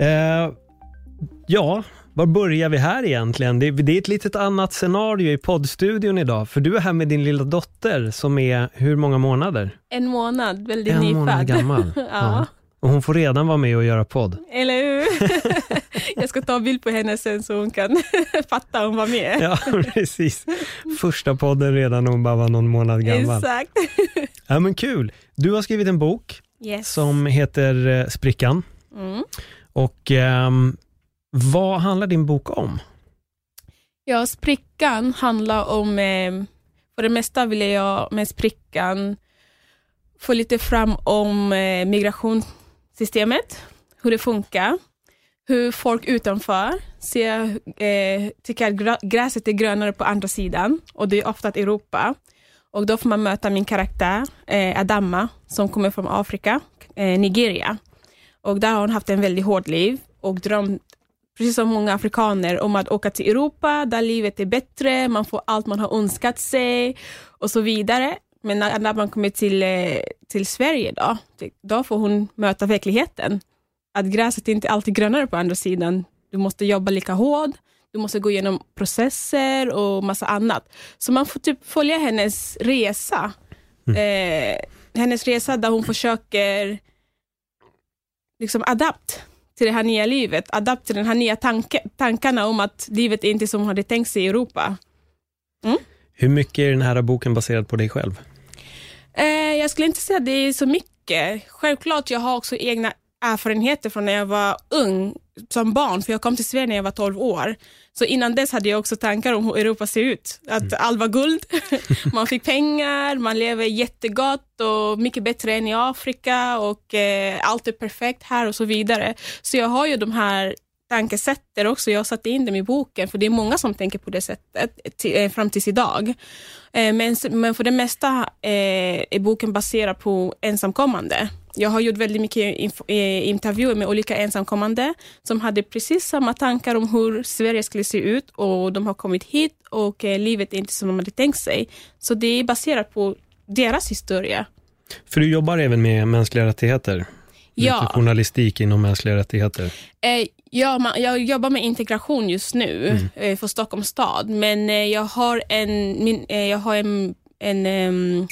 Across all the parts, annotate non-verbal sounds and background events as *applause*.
Eh, ja, var börjar vi här egentligen? Det, det är ett litet annat scenario i poddstudion idag, för du är här med din lilla dotter som är hur många månader? En månad, väldigt en nyfödd. månad gammal. *laughs* ja. Och hon får redan vara med och göra podd. Eller hur? *laughs* Jag ska ta bild på henne sen så hon kan *laughs* fatta hon var med. Ja, precis. Första podden redan när hon bara var någon månad gammal. Exakt. Ja, men kul. Du har skrivit en bok Yes. som heter eh, Sprickan. Mm. Och eh, vad handlar din bok om? Ja, sprickan handlar om, eh, för det mesta vill jag med sprickan få lite fram om eh, migrationssystemet, hur det funkar, hur folk utanför ser, eh, tycker att gräset är grönare på andra sidan och det är ofta Europa. Och då får man möta min karaktär, eh, Adama, som kommer från Afrika, eh, Nigeria. Och där har hon haft en väldigt hård liv och drömt, precis som många afrikaner, om att åka till Europa där livet är bättre, man får allt man har önskat sig och så vidare. Men när, när man kommer till, eh, till Sverige då, då får hon möta verkligheten. Att gräset är inte alltid grönare på andra sidan. Du måste jobba lika hårt, du måste gå igenom processer och massa annat. Så man får typ följa hennes resa. Eh, hennes resa där hon försöker liksom adapt till det här nya livet, adapt till den här nya tanke, tankarna om att livet är inte som hon hade tänkt sig i Europa. Hur mycket är den här boken baserad på dig själv? Eh, jag skulle inte säga att det är så mycket. Självklart, jag har också egna erfarenheter från när jag var ung, som barn, för jag kom till Sverige när jag var 12 år. Så innan dess hade jag också tankar om hur Europa ser ut. Att allt var guld, *laughs* man fick pengar, man lever jättegott och mycket bättre än i Afrika och eh, allt är perfekt här och så vidare. Så jag har ju de här tankesätter också. Jag satte in dem i boken, för det är många som tänker på det sättet till, eh, fram tills idag. Eh, men, men för det mesta eh, är boken baserad på ensamkommande. Jag har gjort väldigt mycket eh, intervjuer med olika ensamkommande som hade precis samma tankar om hur Sverige skulle se ut och de har kommit hit och eh, livet är inte som de hade tänkt sig. Så det är baserat på deras historia. För du jobbar även med mänskliga rättigheter. Ja. Journalistik inom mänskliga rättigheter. Eh, ja, jag jobbar med integration just nu eh, för Stockholms stad, men eh, jag har en, min, jag har en, en ehm,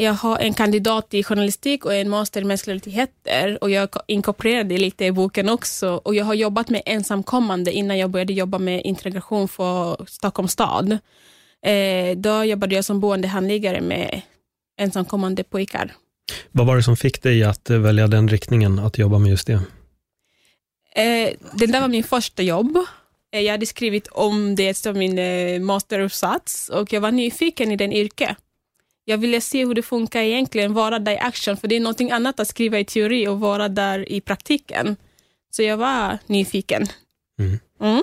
jag har en kandidat i journalistik och en master i mänskliga rättigheter och jag inkorporerade lite i boken också och jag har jobbat med ensamkommande innan jag började jobba med integration för Stockholms stad. Eh, då jobbade jag som boendehandläggare med ensamkommande pojkar. Vad var det som fick dig att välja den riktningen, att jobba med just det? Eh, det där var min första jobb. Eh, jag hade skrivit om det som min eh, masteruppsats och jag var nyfiken i den yrke. Jag ville se hur det funkar egentligen, vara där i action, för det är någonting annat att skriva i teori och vara där i praktiken. Så jag var nyfiken. Mm.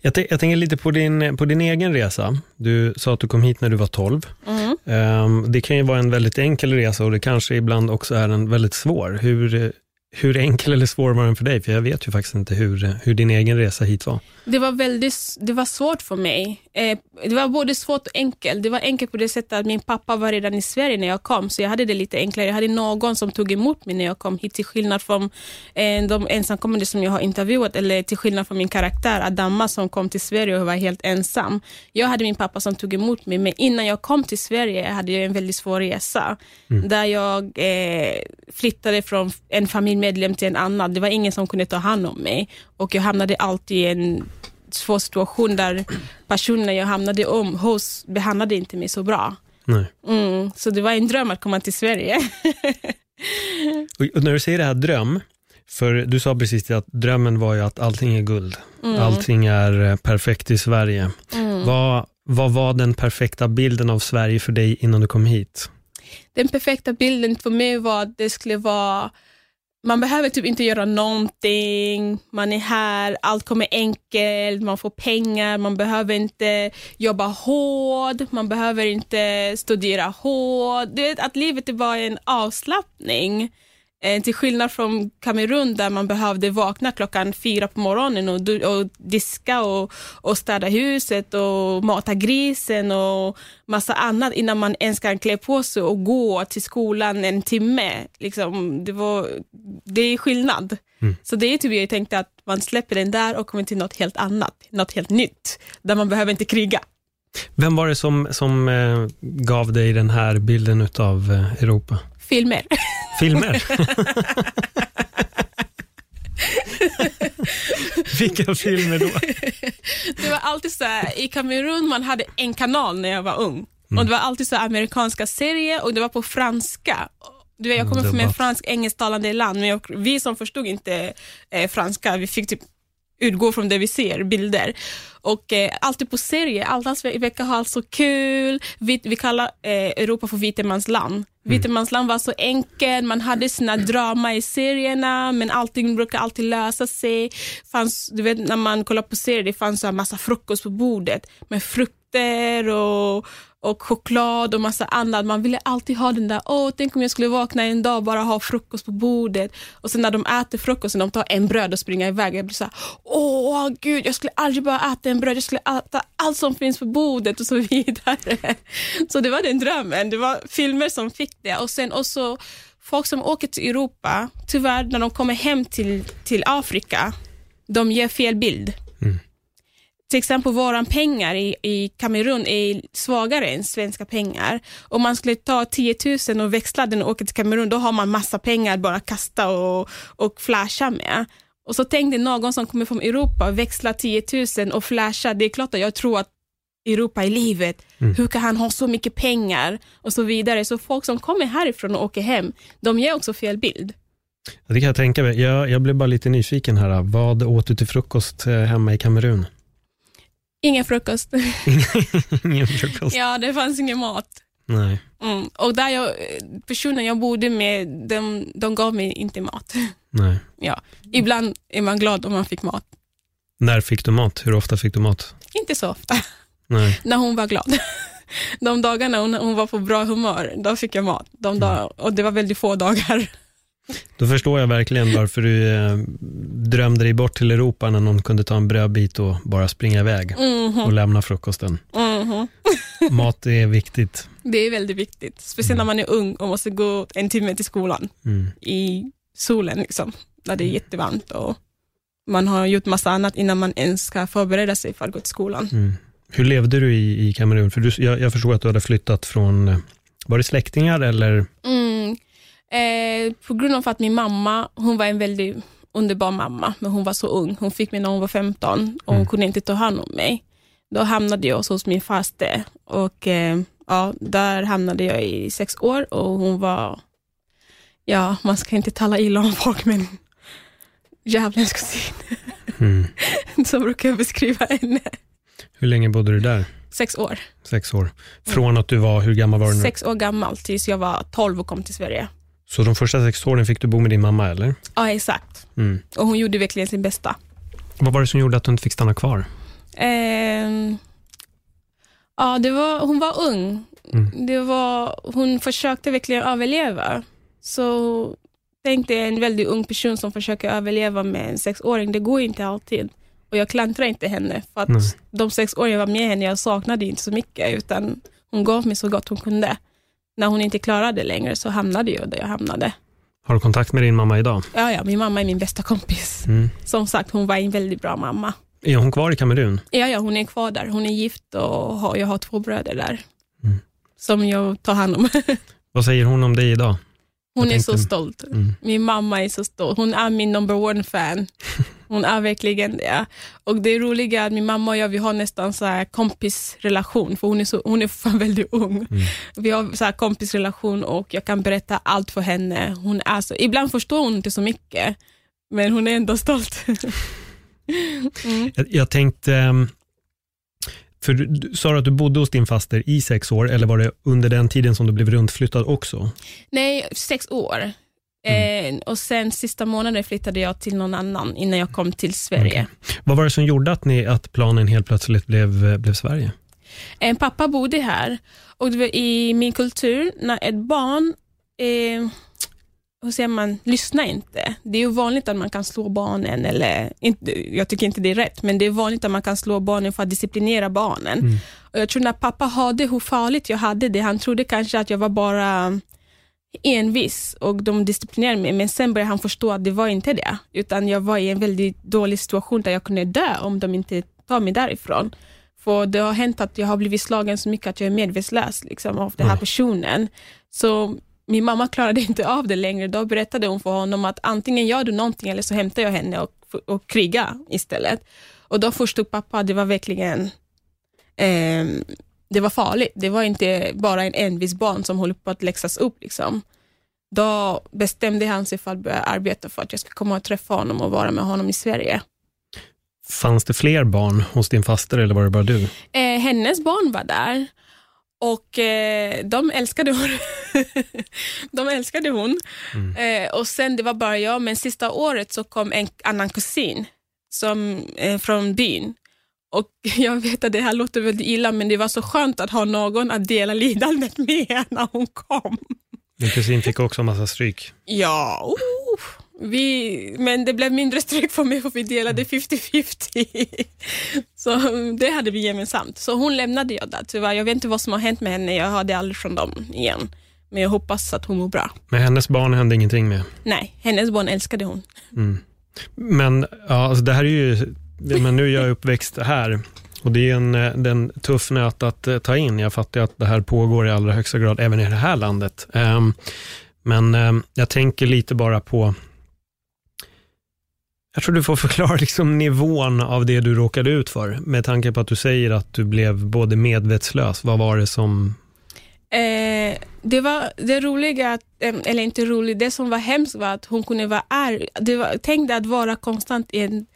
Jag, tän- jag tänker lite på din, på din egen resa. Du sa att du kom hit när du var 12. Mm. Ehm, det kan ju vara en väldigt enkel resa och det kanske ibland också är en väldigt svår. Hur, hur enkel eller svår var den för dig? För jag vet ju faktiskt inte hur, hur din egen resa hit var. Det var väldigt det var svårt för mig. Eh, det var både svårt och enkelt. Det var enkelt på det sättet att min pappa var redan i Sverige när jag kom, så jag hade det lite enklare. Jag hade någon som tog emot mig när jag kom hit, till skillnad från eh, de ensamkommande som jag har intervjuat, eller till skillnad från min karaktär Adama som kom till Sverige och var helt ensam. Jag hade min pappa som tog emot mig, men innan jag kom till Sverige hade jag en väldigt svår resa, där jag eh, flyttade från en familjemedlem till en annan. Det var ingen som kunde ta hand om mig och jag hamnade alltid i en svår situation där personerna jag hamnade om hos behandlade inte mig så bra. Nej. Mm, så det var en dröm att komma till Sverige. *laughs* Och, när du säger det här dröm, För du sa precis att drömmen var ju att allting är guld. Mm. Allting är eh, perfekt i Sverige. Mm. Vad, vad var den perfekta bilden av Sverige för dig innan du kom hit? Den perfekta bilden för mig var att det skulle vara man behöver typ inte göra någonting, man är här, allt kommer enkelt, man får pengar, man behöver inte jobba hårt, man behöver inte studera hårt. Du vet att livet är bara en avslappning. Eh, till skillnad från Kamerun där man behövde vakna klockan fyra på morgonen och, och diska och, och städa huset och mata grisen och massa annat innan man ens kan klä på sig och gå till skolan en timme. Liksom, det, var, det är skillnad. Så det är typ jag tänkte att man släpper den där och kommer till något helt annat, något helt nytt, där man behöver inte kriga. Vem var det som, som eh, gav dig den här bilden av eh, Europa? Filmer. Filmer? *laughs* Vilka filmer då? Det var alltid så här, i Kamerun man hade en kanal när jag var ung. Och Det var alltid så här amerikanska serier och det var på franska. Du vet, jag kommer Mm, från ett fransk engelsktalande land, men jag, vi som förstod inte eh, franska, vi fick typ utgå från det vi ser, bilder. Och eh, alltid på serier, allas ve- vecka har alltså kul. Vi, vi kallar eh, Europa för vitemansland. Vitemansland var så enkelt, man hade sina drama i serierna, men allting brukar alltid lösa sig. Fanns, du vet, när man kollar på serier, det fanns så här massa frukost på bordet med frukter och, och choklad och massa annat. Man ville alltid ha den där, åh, tänk om jag skulle vakna en dag och bara ha frukost på bordet. Och sen när de äter frukosten, de tar en bröd och springer iväg. Jag blir så här, åh gud, jag skulle aldrig bara äta en bröd, jag skulle äta allt som finns på bordet och så vidare. Så det var den drömmen. Det var filmer som fick det. Och sen också folk som åker till Europa, tyvärr när de kommer hem till, till Afrika, de ger fel bild mm till exempel våra pengar i, i Kamerun är svagare än svenska pengar. Om man skulle ta 10 000 och växla den och åka till Kamerun, då har man massa pengar att bara kasta och, och flasha med. Och så tänkte någon som kommer från Europa, växla 10 000 och flasha, det är klart att jag tror att Europa är livet. Hur kan han ha så mycket pengar? Och så vidare. Så folk som kommer härifrån och åker hem, de ger också fel bild. Ja, Det kan jag tänka mig. Jag, jag blev bara lite nyfiken här. Vad åt du till frukost eh, hemma i Kamerun? Ingen frukost. *laughs* Ingen frukost? ja, det fanns ingen mat. Nej. Mm. Och där jag, personen jag bodde med, de, de gav mig inte mat. Nej. Ja. Ibland är man glad om man fick mat. När fick du mat? Hur ofta fick du mat? Inte så ofta, Nej. *laughs* när hon var glad. *laughs* De dagarna hon, hon var på bra humör, då fick jag mat. De dag, och det var väldigt få dagar. Då förstår jag verkligen varför du eh, drömde dig bort till Europa när någon kunde ta en brödbit och bara springa iväg och lämna frukosten. Mhm. *laughs* Mat är viktigt. Det är väldigt viktigt, speciellt när man är ung och måste gå en timme till skolan Mm. i solen, liksom, där det är jättevarmt och man har gjort massa annat innan man ens ska förbereda sig för att gå till skolan. Mm. Hur levde du i, Kamerun? För du, jag, jag förstod att du hade flyttat från, eh, var det släktingar eller? Mm. Eh, på grund av att min mamma, hon var en väldigt underbar mamma, men hon var så ung. Hon fick mig när hon var 15 och hon kunde inte ta hand om mig. Då hamnade jag hos min faste och eh, ja, där hamnade jag i sex år och hon var, ja, man ska inte tala illa om folk, men *laughs* djävulens kusin. Mm. *laughs* Så brukar jag beskriva henne. Hur länge bodde du där? Sex år. Sex år. Från att du var, hur gammal var du? nu? Sex år gammal tills jag var 12 och kom till Sverige. Så de första sex åren fick du bo med din mamma eller? Ja, exakt. Mm. Och hon gjorde verkligen sin bästa. Vad var det som gjorde att du inte fick stanna kvar? Ehm, ja, det var, hon var ung. Mm. Det var, hon försökte verkligen överleva. Så tänk dig en väldigt ung person som försöker överleva med en sexåring. Det går inte alltid. Och jag klandrar inte henne, för att Nej. de sex år jag var med henne, jag saknade inte så mycket, utan hon gav mig så gott hon kunde. När hon inte klarade längre så hamnade jag där jag hamnade. Har du kontakt med din mamma idag? Ja, ja, min mamma är min bästa kompis. Mm. Som sagt, hon var en väldigt bra mamma. Är hon kvar i Kamerun? Ja, ja, hon är kvar där. Hon är gift och har, jag har två bröder där. Mm. Som jag tar hand om. *laughs* Vad säger hon om dig idag? Hon Jag är så tänkte- stolt. Mm. Min mamma är så stolt. Hon är min number one fan. *laughs* Hon är verkligen det. Och det roliga är att min mamma och jag, vi har nästan så här kompisrelation, för hon är, så, hon är fan *laughs* väldigt ung. Vi har så här kompisrelation och jag kan berätta allt för henne. Hon är så, ibland förstår hon inte så mycket, Men hon är ändå stolt. *laughs* Jag, jag tänkte, ehm, för du, du sa att du bodde hos din faster i sex år, eller var det under den tiden som du blev runtflyttad också? Nej, sex år. Eh, och sen sista månaden flyttade jag till någon annan innan jag kom till Sverige. Vad var det som gjorde att, ni, att planen helt plötsligt blev, blev Sverige? En pappa bodde här och det var i min kultur, när ett barn, eh, hur säger man, lyssnar inte. Det är ju vanligt att man kan slå barnen, eller inte, jag tycker inte det är rätt, men det är vanligt att man kan slå barnen för att disciplinera barnen. Och jag tror när pappa hörde hur farligt jag hade det, han trodde kanske att jag var bara envis och de disciplinerade mig, men sen började han förstå att det var inte det, utan jag var i en väldigt dålig situation där jag kunde dö om de inte tar mig därifrån. För det har hänt att jag har blivit slagen så mycket att jag är medvetslös liksom, av den här personen. Så min mamma klarade inte av det längre. Då berättade hon för honom att antingen gör du någonting eller så hämtar jag henne och, och kriga istället. Och då förstod pappa att det var verkligen eh, det var farligt. Det var inte bara en envis barn som håller på att läxas upp. Liksom. Då bestämde han sig för att börja arbeta för att jag ska komma och träffa honom och vara med honom i Sverige. Fanns det fler barn hos din faster eller var det bara du? Eh, hennes barn var där och eh, de älskade hon. *laughs* de älskade hon. Eh, och sen det var bara jag, men sista året så kom en annan kusin som, eh, från byn. Och *laughs* jag vet att det här låter väldigt illa, men det var så skönt att ha någon att dela lidandet med när hon kom. Din kusin fick också en massa stryk. Ja, oh, vi, men det blev mindre stryk för mig för vi delade 50-50. *laughs* Så det hade vi gemensamt. Så hon lämnade jag där tyvärr. Jag vet inte vad som har hänt med henne. Jag hörde aldrig från dem igen. Men jag hoppas att hon mår bra. Men hennes barn hände ingenting med. Nej, hennes barn älskade hon. Men ja, alltså det här är ju, men nu är jag uppväxt här och det är en, eh, det är en tuff nöt att eh, ta in. Jag fattar ju att det här pågår i allra högsta grad även i det här landet. Ehm, men ehm, jag tänker lite bara på jag tror du får *laughs* förklara liksom nivån av det du råkade ut för, med tanke på att du säger att du blev både medvetslös. Vad var det som... Eh, det var det roliga, eh, eller inte roligt, det som var hemskt var att hon kunde vara arg. Det var, tänk dig att vara konstant i en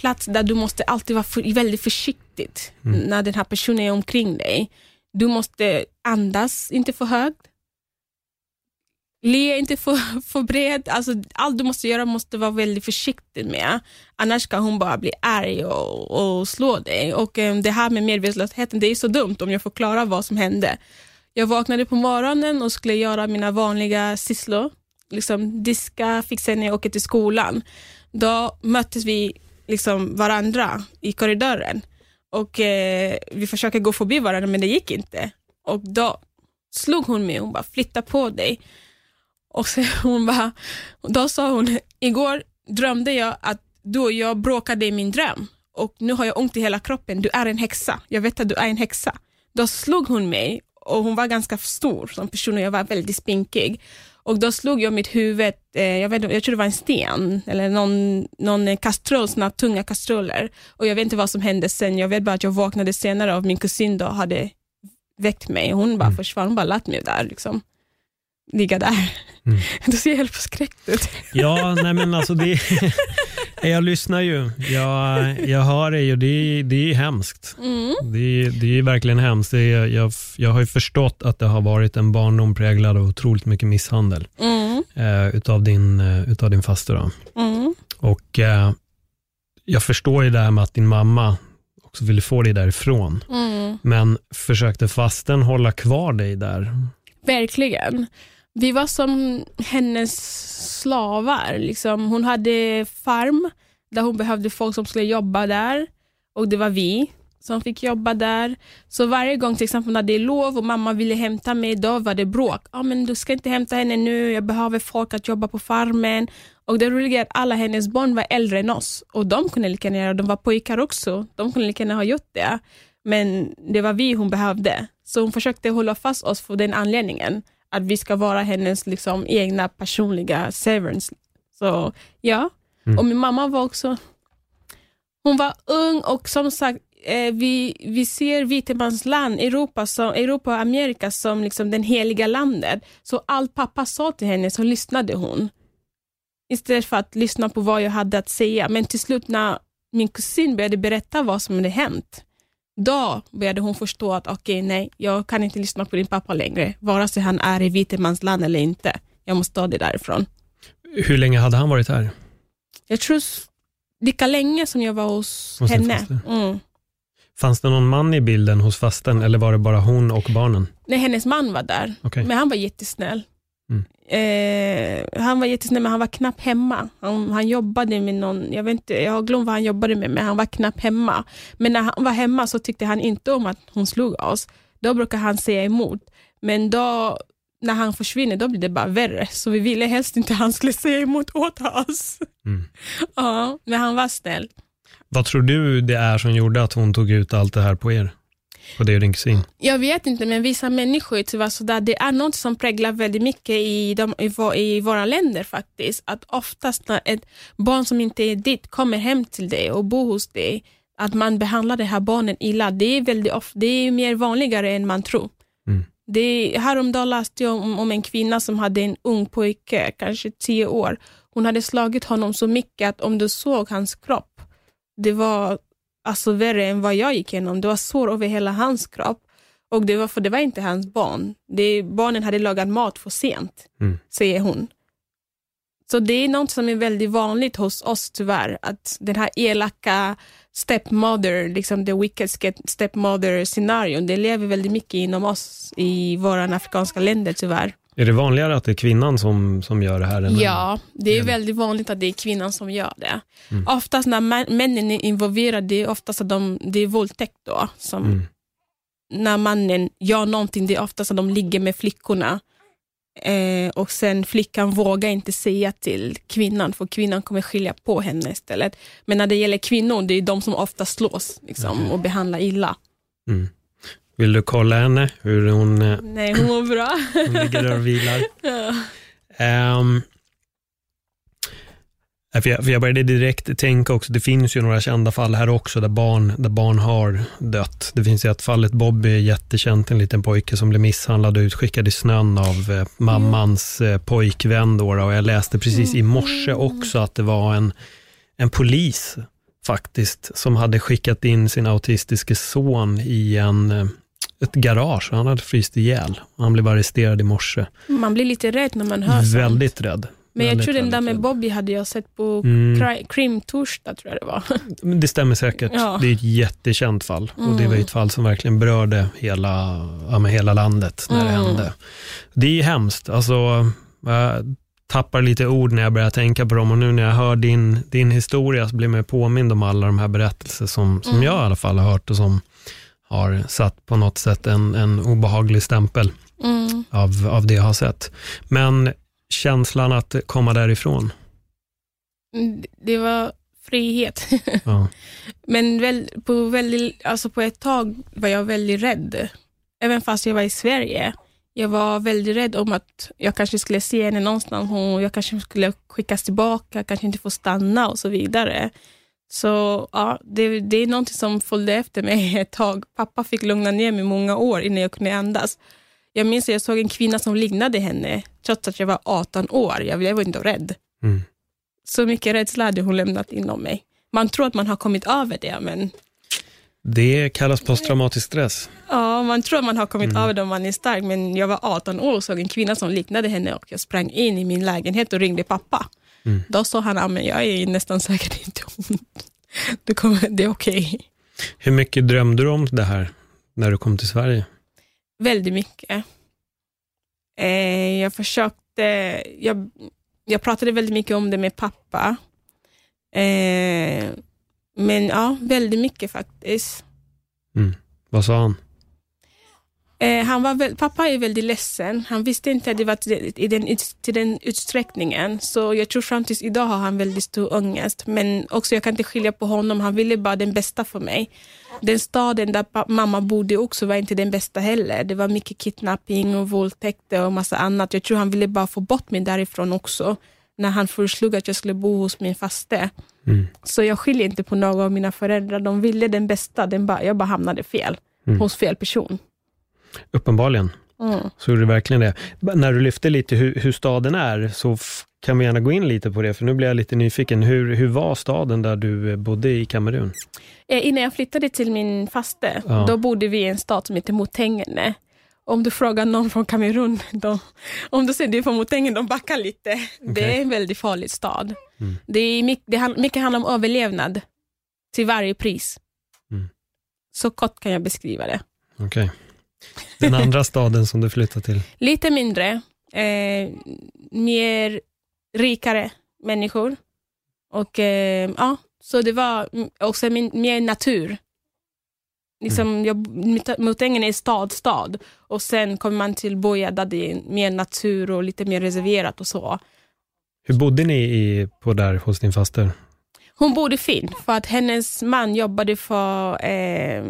plats där du måste alltid vara för, väldigt försiktigt när den här personen är omkring dig. Du måste andas inte för högt. Le inte för, *laughs* för bred. Alltså, allt du måste göra måste vara väldigt försiktig med. Annars kan hon bara bli arg och, och slå dig. Och eh, Det här med medvetslösheten, det är så dumt om jag förklarar vad som hände. Jag vaknade på morgonen och skulle göra mina vanliga sysslor. Liksom diska, fixa när jag åker till skolan. Då möttes vi liksom varandra i korridoren. Och eh, Vi försöker gå förbi varandra men det gick inte. Och Då slog hon mig. Hon bara, flytta på dig. Och så *laughs* hon bara, då sa hon, igår drömde jag att du och jag bråkade i min dröm och nu har jag ont i hela kroppen. Du är en häxa. Jag vet att du är en häxa. Då slog hon mig och hon var ganska stor som person och jag var väldigt spinkig. Och då slog jag mitt huvud, eh, jag, vet, jag tror det var en sten eller någon, någon kastrull, såna tunga kastruller. Och jag vet inte vad som hände sen. Jag vet bara att jag vaknade senare och min kusin då hade väckt mig. Hon bara försvann, hon bara lät mig där. Liksom ligga där. Mm. *laughs* Då ser jag helt förskräckt ut. Ja, nej men alltså det... *laughs* jag lyssnar ju. Jag, jag hör dig och det, är- det är hemskt. Det, det är verkligen hemskt. Det är, jag, jag har ju förstått att det har varit en barndom präglad av otroligt mycket misshandel Mm, eh, utav, din, eh, utav din faster. Mm, Och eh, jag förstår ju det här med att din mamma också ville få dig därifrån. mm. Men försökte fasten hålla kvar dig där? Verkligen. Vi var som hennes slavar. Liksom. Hon hade farm där hon behövde folk som skulle jobba där och det var vi som fick jobba där. Så varje gång till exempel när det är lov och mamma ville hämta mig, då var det bråk. Ja, men du ska inte hämta henne nu, jag behöver folk att jobba på farmen. Och det roliga är att alla hennes barn var äldre än oss och de kunde lika gärna göra det. De var pojkar också, de kunde lika gärna ha gjort det. Men det var vi hon behövde. Så hon försökte hålla fast oss för den anledningen. Att vi ska vara hennes liksom, egna personliga servants. Så ja, och min mamma var också, hon var ung och som sagt, eh, vi, vi ser vitemansland, Europa, som, Europa och Amerika som liksom den heliga landet. Så allt pappa sa till henne så lyssnade hon. istället för att lyssna på vad jag hade att säga. Men till slut när min kusin började berätta vad som hade hänt, då började hon förstå att okej, okay, nej, jag kan inte lyssna på din pappa längre, vare sig han är i vitemansland eller inte. Jag måste ta det därifrån. Hur länge hade han varit här? Jag tror lika länge som jag var hos, hos henne. Mm. Fanns det någon man i bilden hos fasten eller var det bara hon och barnen? Nej, hennes man var där, okay. men han var jättesnäll. Mm. Eh, han var jättesnäll, men han var knappt hemma. Han, han jobbade med någon, jag vet inte, jag har glömt vad han jobbade med, men han var knappt hemma. Men när han var hemma så tyckte han inte om att hon slog oss. Då brukar han säga emot. Men då, när han försvinner, då blir det bara värre. Så vi ville helst inte att han skulle säga emot åt oss. Mm. *laughs* ja, men han var snäll. Vad tror du det är som gjorde att hon tog ut allt det här på er? På dig och din kusin? Jag vet inte, men vissa människor är tyvärr sådär. Det är något som präglar väldigt mycket i, de, i, i, våra länder faktiskt. Att oftast när ett barn som inte är ditt kommer hem till dig och bor hos dig, att man behandlar det här barnet illa. Det är, väldigt of, det är mer vanligare än man tror. Mm. Det, häromdagen läste jag om, om en kvinna som hade en ung pojke, kanske tio år. Hon hade slagit honom så mycket att om du såg hans kropp, det var alltså värre än vad jag gick igenom. Det var sår över hela hans kropp. Och det var för det var inte hans barn. Det, barnen hade lagat mat för sent, mm. säger hon. Så det är något som är väldigt vanligt hos oss tyvärr, att den här elaka stepmother, liksom the wicked stepmother scenarion, det lever väldigt mycket inom oss i våra afrikanska länder tyvärr. Är det vanligare att det är kvinnan som, som gör det här? Än ja, det är väldigt vanligt att det är kvinnan som gör det. Mm. Oftast när männen är involverade, det är oftast att de, det är våldtäkt då. Som mm. När mannen gör någonting, det är oftast att de ligger med flickorna. Eh, och sen flickan vågar inte säga till kvinnan, för kvinnan kommer skilja på henne istället. Men när det gäller kvinnor, det är de som ofta slås liksom, mm. och behandlar illa. Mm. Vill du kolla henne? Hur hon... Eh, Nej, hon mår bra. hon ligger där och vilar. *laughs* ja. Um, för jag, för jag började direkt tänka också, det finns ju några kända fall här också där barn, där barn har dött. Det finns i ett fallet Bobby, jättekänt, en liten pojke som blev misshandlad och utskickad i snön av eh, mammans eh, pojkvän. Då, och jag läste precis i morse också att det var en, en polis faktiskt som hade skickat in sin autistiske son i en eh, ett garage. Han hade fryst ihjäl. Han blev arresterad i morse. Man blir lite rädd när man hör Väldigt sånt. rädd. Men jag tror den där med Bobby hade jag sett på mm. Krimtorsdag, tror jag det var. *laughs* Det stämmer säkert. Ja. Det är ett jättekänt fall. Mm. Och det var ett fall som verkligen berörde hela, ja, hela landet när mm. det hände. Det är hemskt. Alltså, jag tappar lite ord när jag börjar tänka på dem och nu när jag hör din, din historia så blir man påmind om alla de här berättelser som, som mm. jag i alla fall har hört och som har satt på något sätt en, en obehaglig stämpel mm. av, av det jag har sett. Men känslan att komma därifrån? Mm, det var frihet. *laughs* Ja. Men väl, på, väldigt, alltså på ett tag var jag väldigt rädd. Även fast jag var i Sverige. Jag var väldigt rädd om att jag kanske skulle se henne någonstans och jag kanske skulle skickas tillbaka, kanske inte få stanna och så vidare. Så ja, det, det är något som följde efter mig *laughs* ett tag. Pappa fick lugna ner mig många år innan jag kunde andas. Jag minns att jag såg en kvinna som liknade henne, trots att jag var 18 år. Jag, jag var inte rädd. Mm. Så mycket rädsla hade hon lämnat inom mig. Man tror att man har kommit över det, men... Det kallas posttraumatisk stress. Ja, man tror att man har kommit mm. över det om man är stark, men jag var 18 år och såg en kvinna som liknade henne och jag sprang in i min lägenhet och ringde pappa. Mm. Då sa han, men jag är nästan säkert inte hon. Det, kommer, det är okej. Okay. Hur mycket drömde du om det här när du kom till Sverige? Väldigt mycket. Eh, jag försökte, jag, jag pratade väldigt mycket om det med pappa. Eh, men ja, väldigt mycket faktiskt. Mm. Vad sa han? Eh, han var pappa är väldigt ledsen. Han visste inte att det var till, i den, till den utsträckningen. Så jag tror fram tills idag har han väldigt stor ångest. Men också jag kan inte skilja på honom. Han ville bara det bästa för mig. Den staden där mamma bodde också var inte den bästa heller. Det var mycket kidnapping och våldtäkter och massa annat. Jag tror han ville bara få bort mig därifrån också. När han föreslog att jag skulle bo hos min faste. Mm. Så jag skiljer inte på några av mina föräldrar. De ville den bästa. Den bara, jag bara hamnade fel. Mm. Hos fel person. Uppenbarligen. Mm. Så gjorde du verkligen det. När du lyfte lite hur, hur staden är, så kan vi gärna gå in lite på det, för nu blir jag lite nyfiken. Hur, hur var staden där du eh, bodde i Kamerun? Eh, innan jag flyttade till min faste, Ja. då bodde vi i en stad som heter Motengene. Om du frågar någon från Kamerun, då, om du du är från Motengene, de backar lite. Det är en väldigt farlig stad. Mm. Det är mycket, det, hand- mycket handlar om överlevnad till varje pris. Mm. Så kort kan jag beskriva det. Okej. Den andra staden som du flyttade till? Lite mindre, eh, mer rikare människor. Och eh, ja, så det var mm, också min, mer natur. Liksom, jag, Motängen är stad, stad. Och sen kommer man till Boja där det är mer natur och lite mer reserverat och så. Hur bodde ni i, på där hos din faster? Hon bodde fint för att hennes man jobbade för eh,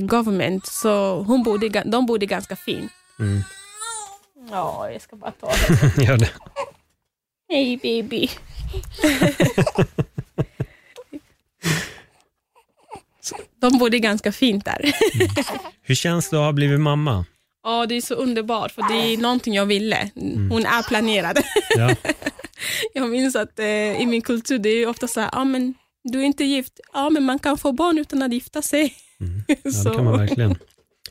government, så hon bodde, de bodde ganska fint. Mm. Ja, jag ska bara ta det. *laughs* Gör det. Hej baby. *laughs* De bodde ganska fint där. Hur känns det att ha blivit mamma? Ja, det är så underbart, för det är någonting jag ville. Hon är planerad. Ja. *laughs* *laughs* Jag minns att eh, i min kultur, det är ofta så här, ah, men du är inte gift. Ja, men man kan få barn utan att gifta sig. *laughs* Ja, det kan man verkligen.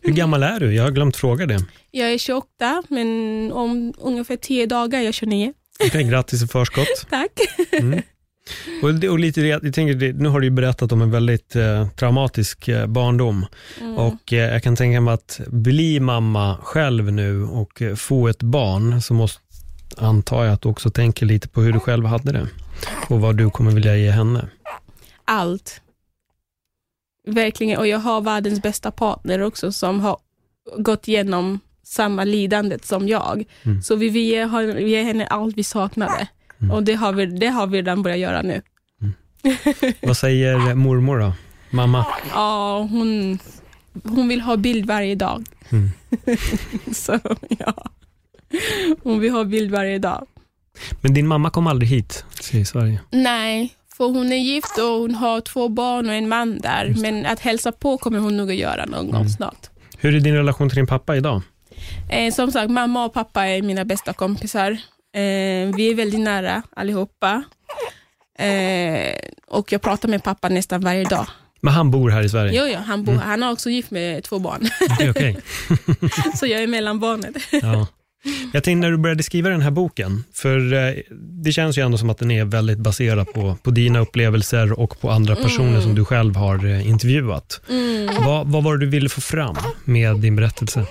Hur gammal är du? Jag har glömt fråga det. Jag är 28, men om ungefär 10 dagar är jag 29. Okej, grattis i förskott. *laughs* Tack. Och, det- och lite, jag tänker, nu har du ju berättat om en väldigt eh, traumatisk eh, barndom. Och eh, jag kan tänka mig att bli mamma själv nu och eh, få ett barn, så måste, antar jag att du också tänker lite på hur du själv hade det. Och vad du kommer vilja ge henne. Allt. Verkligen, och jag har världens bästa partner också som har gått igenom samma lidandet som jag. Mm. Så vi, vi, ger, har- vi ger henne allt vi saknade. Mm. Och det har, vi, det har vi redan börjat göra nu. Vad säger mormor då? Mamma? Ja, hon, hon vill ha bild varje dag. Mm. *laughs* Så ja, *laughs* hon vill ha bild varje dag. Men din mamma kom aldrig hit till Sverige? Nej, för hon är gift och hon har två barn och en man där. Men att hälsa på kommer hon nog att göra någon Mm. gång snart. Hur är din relation till din pappa idag? Eh, som sagt, mamma och pappa är mina bästa kompisar. Eh, vi är väldigt nära allihopa. Eh, och jag pratar med pappa nästan varje dag. Men han bor här i Sverige? Jo, jo, han, bor, han har också gift med två barn, Okej, okej. *laughs* så jag är mellanbarnet. Ja. Jag tänkte när du började skriva den här boken, för eh, det känns ju ändå som att den är väldigt baserad på, på dina upplevelser och på andra personer som du själv har eh, intervjuat. Vad, vad var det du ville få fram med din berättelse?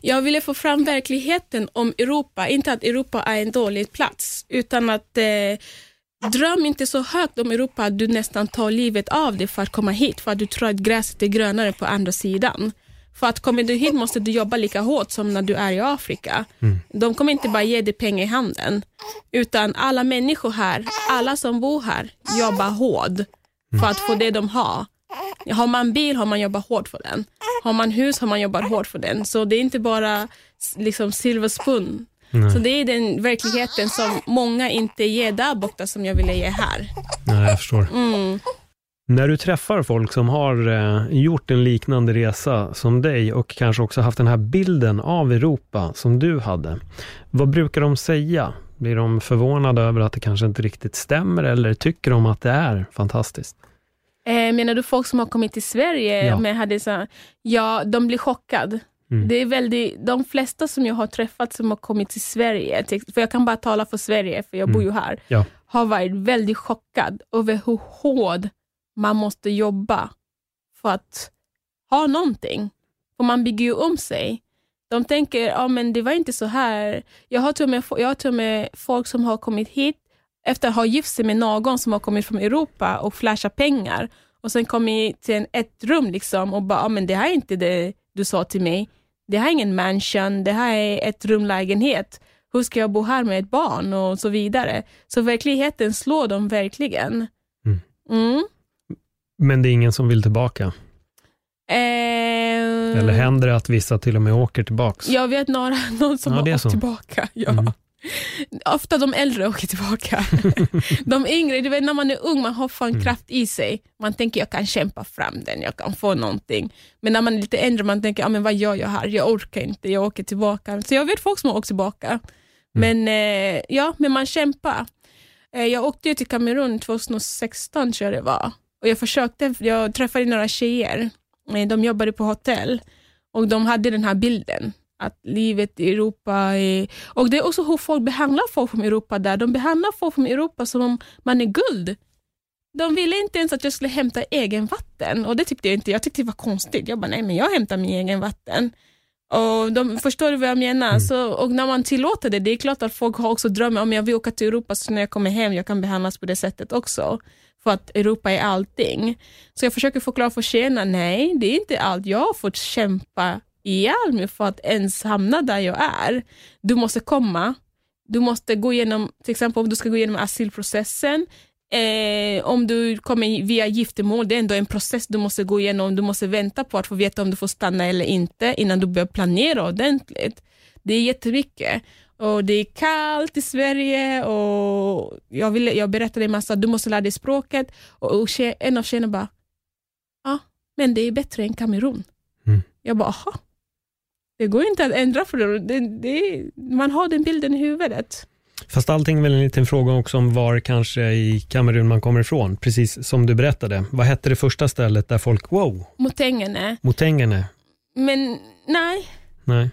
Jag ville få fram verkligheten om Europa, inte att Europa är en dålig plats, utan att eh, dröm inte så högt om Europa att du nästan tar livet av dig för att komma hit, för att du tror att gräset är grönare på andra sidan. För att kommer du hit måste du jobba lika hårt som när du är i Afrika. De kommer inte bara ge dig pengar i handen, utan alla människor här, alla som bor här, jobbar hårt för att få det de har. Har man bil har man jobbat hårt för den. Har man hus har man jobbat hårt för den. Så det är inte bara liksom silver spoon. Så det är den verkligheten som många inte ger där borta som jag ville ge här. Nej, jag förstår. Mm. När du träffar folk som har eh, gjort en liknande resa som dig och kanske också haft den här bilden av Europa som du hade, vad brukar de säga? Blir de förvånade över att det kanske inte riktigt stämmer eller tycker de att det är fantastiskt? Eh, menar du folk som har kommit till Sverige? Ja. Men hade så, ja, de blir chockade. Mm. Det är väldigt, de flesta som jag har träffat som har kommit till Sverige, för jag kan bara tala för Sverige, för jag bor ju här, Ja. har varit väldigt chockad över hur hård man måste jobba för att ha någonting. För man bygger ju om sig. De tänker, ja men det var inte så här. Jag har till och med, jag har till och med folk som har kommit hit efter att ha gift sig med någon som har kommit från Europa och flashat pengar och sen kommit till en, ett rum liksom och bara, ja men det här är inte det du sa till mig. Det här är ingen mansion, det här är ett rumlägenhet. Hur ska jag bo här med ett barn och så vidare. Så verkligheten slår dem verkligen. Mm. Mm. Men det är ingen som vill tillbaka? Eh, Eller händer det att vissa till och med åker tillbaks? Jag vet några *laughs* någon som Ja, har åkt så. tillbaka. Ja. Mm. Ofta de äldre åker tillbaka. *laughs* de yngre, du vet när man är ung, man har fan Mm. kraft i sig. Man tänker jag kan kämpa fram den, jag kan få någonting. Men när man är lite äldre, man tänker, ja, men vad gör jag här? Jag orkar inte, jag åker tillbaka. Så jag vet folk som har åkt tillbaka. Men, eh, ja, men man kämpar. Eh, jag åkte till Kamerun 2016 tror jag det var. Och jag försökte, jag träffade några tjejer. Eh, de jobbade på hotell och de hade den här bilden att livet i Europa är... Och det är också hur folk behandlar folk från Europa där. De behandlar folk från Europa som om man är guld. De ville inte ens att jag skulle hämta egen vatten och det tyckte jag inte. Jag tyckte det var konstigt. Jag bara, nej men jag hämtar min egen vatten. Och de Förstår du vad jag menar? Mm. Så, och när man tillåter det, det är klart att folk har också drömmar om jag vill åka till Europa så när jag kommer hem jag kan behandlas på det sättet också. För att Europa är allting. Så jag försöker förklara för tjejerna, nej det är inte allt. Jag har fått kämpa ihjäl mig för att ens hamna där jag är. Du måste komma, du måste gå igenom, till exempel om du ska gå igenom asylprocessen, Eh, om du kommer via giftermål, det är ändå en process du måste gå igenom. Du måste vänta på att få veta om du får stanna eller inte innan du börjar planera ordentligt. Det är jättemycket. Och Det är kallt i Sverige och jag, ville, jag berättade en massa, du måste lära dig språket. Och, och en av tjejerna bara, ja, men det är bättre än Kamerun. Mm. Jag bara, aha. Det går inte att ändra för det. det, det man har den bilden i huvudet. Fast allting är väl en liten fråga också om var kanske i Kamerun man kommer ifrån, precis som du berättade. Vad hette det första stället där folk, wow? Motengene. Motengene. Men nej. Nej.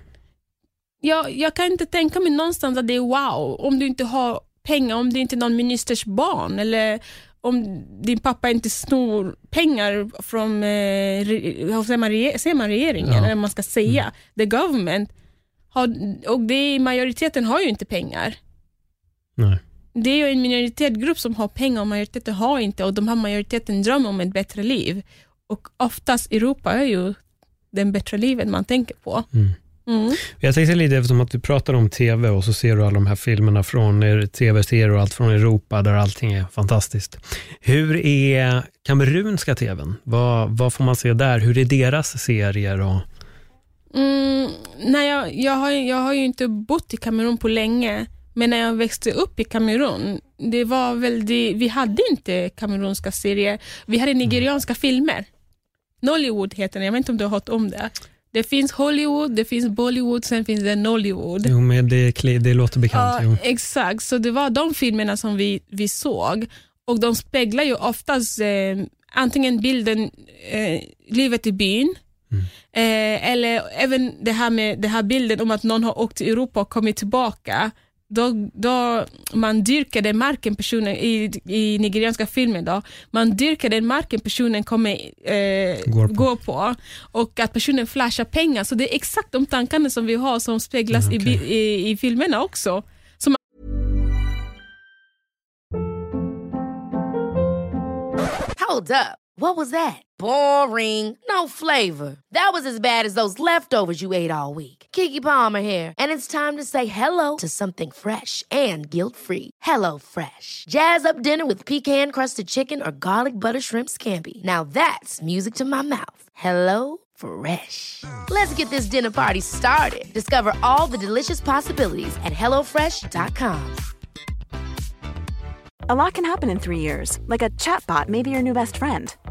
Jag, jag kan inte tänka mig någonstans att det är wow, om du inte har pengar, om du inte är någon ministers barn eller om din pappa inte snor pengar från eh, säger man, säger man regeringen, ja. eller man ska säga, mm. the government. Har, och det, majoriteten har ju inte pengar. Nej. Det är ju en minoritetsgrupp som har pengar och majoriteten har inte och de här majoriteten drömmer om ett bättre liv. Och oftast Europa är ju den bättre livet man tänker på. Mm. Mm. Jag tänkte lite eftersom att du pratar om TV och så ser du alla de här filmerna från tv-serier och allt från Europa där allting är fantastiskt. Hur är kamerunska TVn? Vad, vad får man se där? Hur är deras serier? Och... Mm, nej, jag, jag, har, jag har ju inte bott i Kamerun på länge, men när jag växte upp i Kamerun, det var väl det, vi hade inte kamerunska serier. Vi hade nigerianska mm. filmer. Nollywood heter det, jag vet inte om du har hört om det. Det finns Hollywood, det finns Bollywood, sen finns det Nollywood. Jo, men det, det låter bekant. Ja, exakt, så det var de filmerna som vi, vi såg och de speglar ju oftast eh, antingen bilden, eh, livet i byn, mm. eh, eller även det här med det här bilden om att någon har åkt till Europa och kommit tillbaka då, då man dyrkar den marken personen, i, i nigerianska filmer, då, man dyrkar den marken personen kommer eh, går, på. gå på och att personen flashar pengar. Så det är exakt de tankarna som vi har som speglas mm, okay. i, i, i filmerna också. Så Hold up. What was that? Boring. No flavor. That was as bad as those leftovers you ate all week. Kiki Palmer here, and it's time to say hello to something fresh and guilt-free. Hello Fresh. Jazz up dinner with pecan-crusted chicken or garlic butter shrimp scampi. Now that's music to my mouth. Hello Fresh. Let's get this dinner party started. Discover all the delicious possibilities at hellofresh.com. A lot can happen in three years, like a chatbot may be your new best friend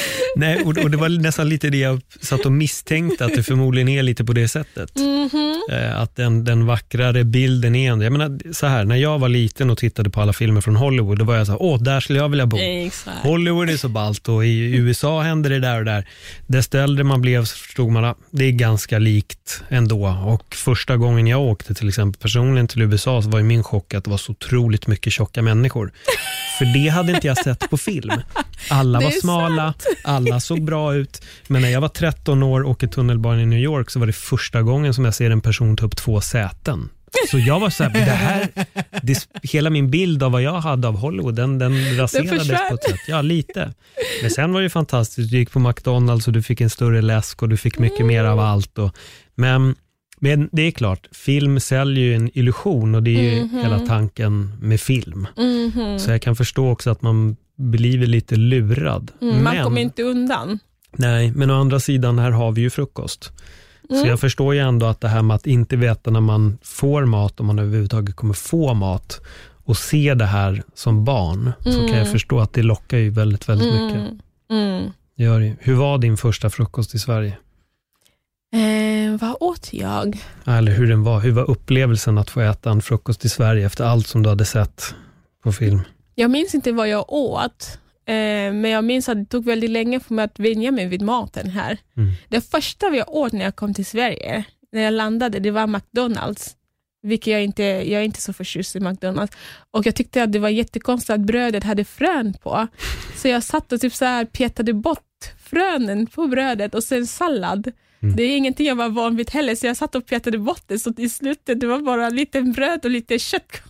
*laughs* Nej, och, och, det var nästan lite det jag satt och misstänkte, att det förmodligen är lite på det sättet. Mm -hmm. Att den, den vackrare bilden är ändå, jag menar så här, när jag var liten och tittade på alla filmer från Hollywood, då var jag så här, åh, där skulle jag vilja bo. Exakt. Hollywood är så ballt och i USA händer det där och där. Desto äldre man blev så förstod man att det är ganska likt ändå. Och första gången jag åkte till exempel personligen till USA så var ju min chock att det var så otroligt mycket tjocka människor. För det hade inte jag sett på film. Alla *laughs* var smala, sant. Alla såg bra ut. Men när jag var 13 år och åkte tunnelbanan i New York så var det första gången som jag ser en person ta upp två säten. Så jag var så här, det här det, hela min bild av vad jag hade av Hollywood, den, den raserades på ett sätt. Ja, lite. Men sen var det fantastiskt. Du gick på McDonalds och du fick en större läsk och du fick mycket mm. mer av allt. Och, men, men det är klart, film säljer ju en illusion och det är ju mm -hmm. hela tanken med film. Mm -hmm. Så jag kan förstå också att man blir lite lurad. Mm, man kommer inte undan. Nej, men å andra sidan, här har vi ju frukost. Så jag förstår ju ändå att det här med att inte veta när man får mat, om man överhuvudtaget kommer få mat, och se det här som barn, så kan jag förstå att det lockar ju väldigt, väldigt mycket. Mm. Gör det. Hur var din första frukost i Sverige? Eh, vad åt jag? Eller hur den var. Hur var upplevelsen att få äta en frukost i Sverige efter allt som du hade sett på film? Jag minns inte vad jag åt, eh, men jag minns att det tog väldigt länge för mig att vänja mig vid maten här. Mm. Det första jag åt när jag kom till Sverige, när jag landade, det var McDonalds. Vilket jag inte, jag är inte så förtjust i McDonalds. Och jag tyckte att det var jättekonstigt att brödet hade frön på. *laughs* Så jag satt och typ så här petade bort frönen på brödet och sen sallad. Det är ingenting jag var van vid heller, så jag satt och petade bort det, så i slutet det var bara lite bröd och lite kött.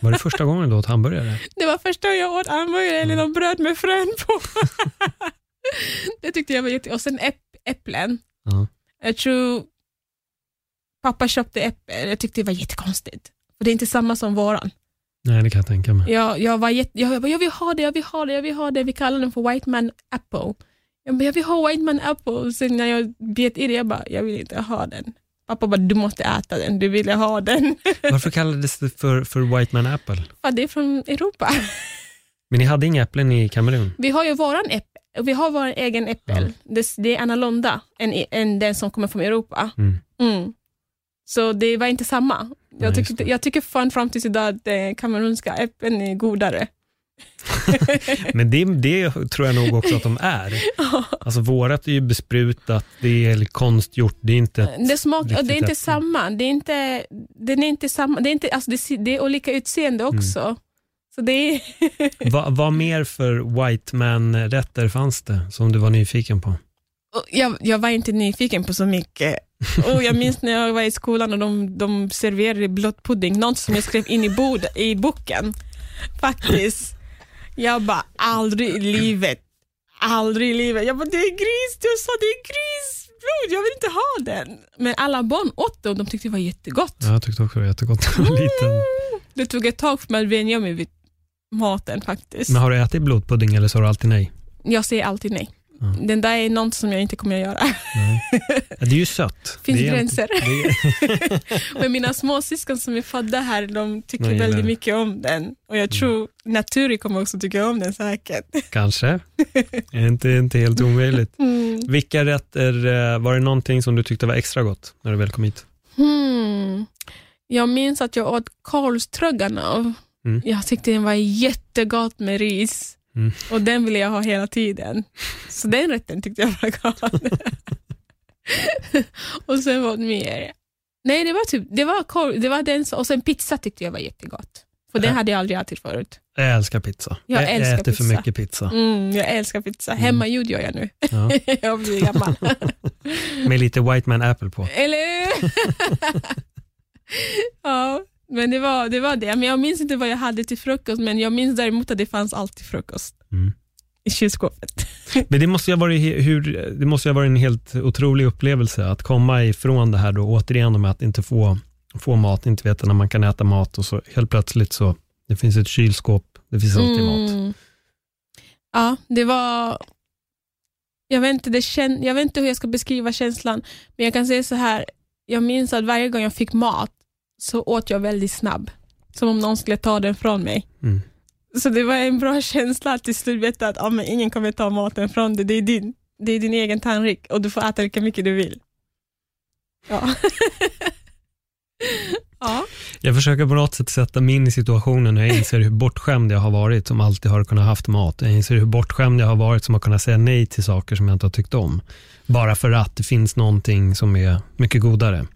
Var det första gången du åt hamburgare? *laughs* Det var första gången jag åt hamburgare eller någon bröd med frön på. *laughs* det tyckte jag var jätte... Och sen äpp, äpplen. Ja. Jag tror pappa köpte äpplen. Jag tyckte det var jättekonstigt. För det är inte samma som våran. Nej, det kan jag tänka mig. Jag, jag, var jätte, jag, jag, bara, jag vill ha det, jag vill ha det, jag vill ha det. Vi kallar den för white man apple. Jag, bara, jag vill ha white man apple. Sen när jag bet i det, jag bara, jag vill inte ha den. Pappa bara, du måste äta den, du ville ha den. *laughs* Varför kallades det för, för White Man Apple? För det är från Europa. *laughs* Men ni hade inga äpplen i Kamerun? Vi har ju våran äppel, vi har vår egen äppel. Det, det är annorlunda än, än den som kommer från Europa. Mm. Mm. Så det var inte samma. Nej, Jag, just tyckte, jag tycker fan fram tills idag att eh, kamerunska äpplen är godare. *laughs* Men det, det tror jag nog också att de är. *laughs* Alltså vårat är ju besprutat, det är konstgjort, det är inte Det, smak, det är inte äpple. samma. Det är inte, den är inte samma. Det är, inte, alltså det, det är olika utseende Mm. också. Så det är, *laughs* Va, vad mer för White Man-rätter fanns det som du var nyfiken på? jag, jag var inte nyfiken på så mycket. Och jag minns när jag var i skolan och de, de serverade blodpudding, något som jag skrev in i, bod, i boken. Faktiskt. Jag bara, aldrig i livet. Aldrig i livet. Jag bara, det är gris, du sa det är grisblod, jag vill inte ha den. Men alla barn åt det och de tyckte det var jättegott. Ja, jag tyckte också det var jättegott när jag var liten. *laughs* Det tog ett tag för mig att vänja mig vid maten faktiskt. Men har du ätit blodpudding eller sa du alltid nej? Jag säger alltid nej. Den där är något som jag inte kommer att göra. Ja, *laughs* Det är ju sött. Finns det är gränser. Är, *laughs* Men mina småsyskon som är födda här, de tycker De väldigt mycket om den. Och jag tror Naturi kommer också tycka om den säkert. kanske. *laughs* Är inte, inte helt omöjligt. Mm. Vilka rätter, eh, var det någonting som du tyckte var extra gott när du väl kom hit? Hmm. Jag minns att jag åt korvstroganoff. Mm. Jag tyckte den var jättegott med ris. Mm. Och den ville jag ha hela tiden. Så den rätten tyckte jag var god. *laughs* och sen vad mer? Nej, det var typ, det var korv, det var den, och sen pizza tyckte jag var jättegott. För den Ja. hade jag aldrig ätit förut. Jag älskar pizza. Jag älskar äter för pizza. mycket pizza. Mm, jag älskar pizza. Hemmagjord gör jag nu. Ja. *laughs* jag blir gammal. Med lite White Man Apple på. Eller *laughs* ja, men det var, det var det. Men jag minns inte vad jag hade till frukost, men jag minns däremot att det fanns alltid frukost Mm. i kylskåpet. *laughs* Men det måste ju ha varit, hur, det måste ju ha en helt otrolig upplevelse att komma ifrån det här då, återigen med att inte få, få mat, inte veta när man kan äta mat och så helt plötsligt så, det finns ett kylskåp, det finns alltid mat. Mm. Ja, det var... Jag vet, inte, det kän, jag vet inte hur jag ska beskriva känslan, men jag kan säga så här. Jag minns att varje gång jag fick mat så åt jag väldigt snabb. Som om någon skulle ta den från mig. Mm. Så det var en bra *laughs* känsla att till slut veta att ah, men ingen kommer ta maten från dig. Det är din, det är din egen tallrik och du får äta lika mycket du vill. Ja. *laughs* ja. Jag försöker på något sätt sätta mig in i situationen och jag inser hur bortskämd jag har varit som alltid har kunnat haft mat. Jag inser hur bortskämd jag har varit som har kunnat säga nej till saker som jag inte har tyckt om. Bara för att det finns någonting som är mycket godare.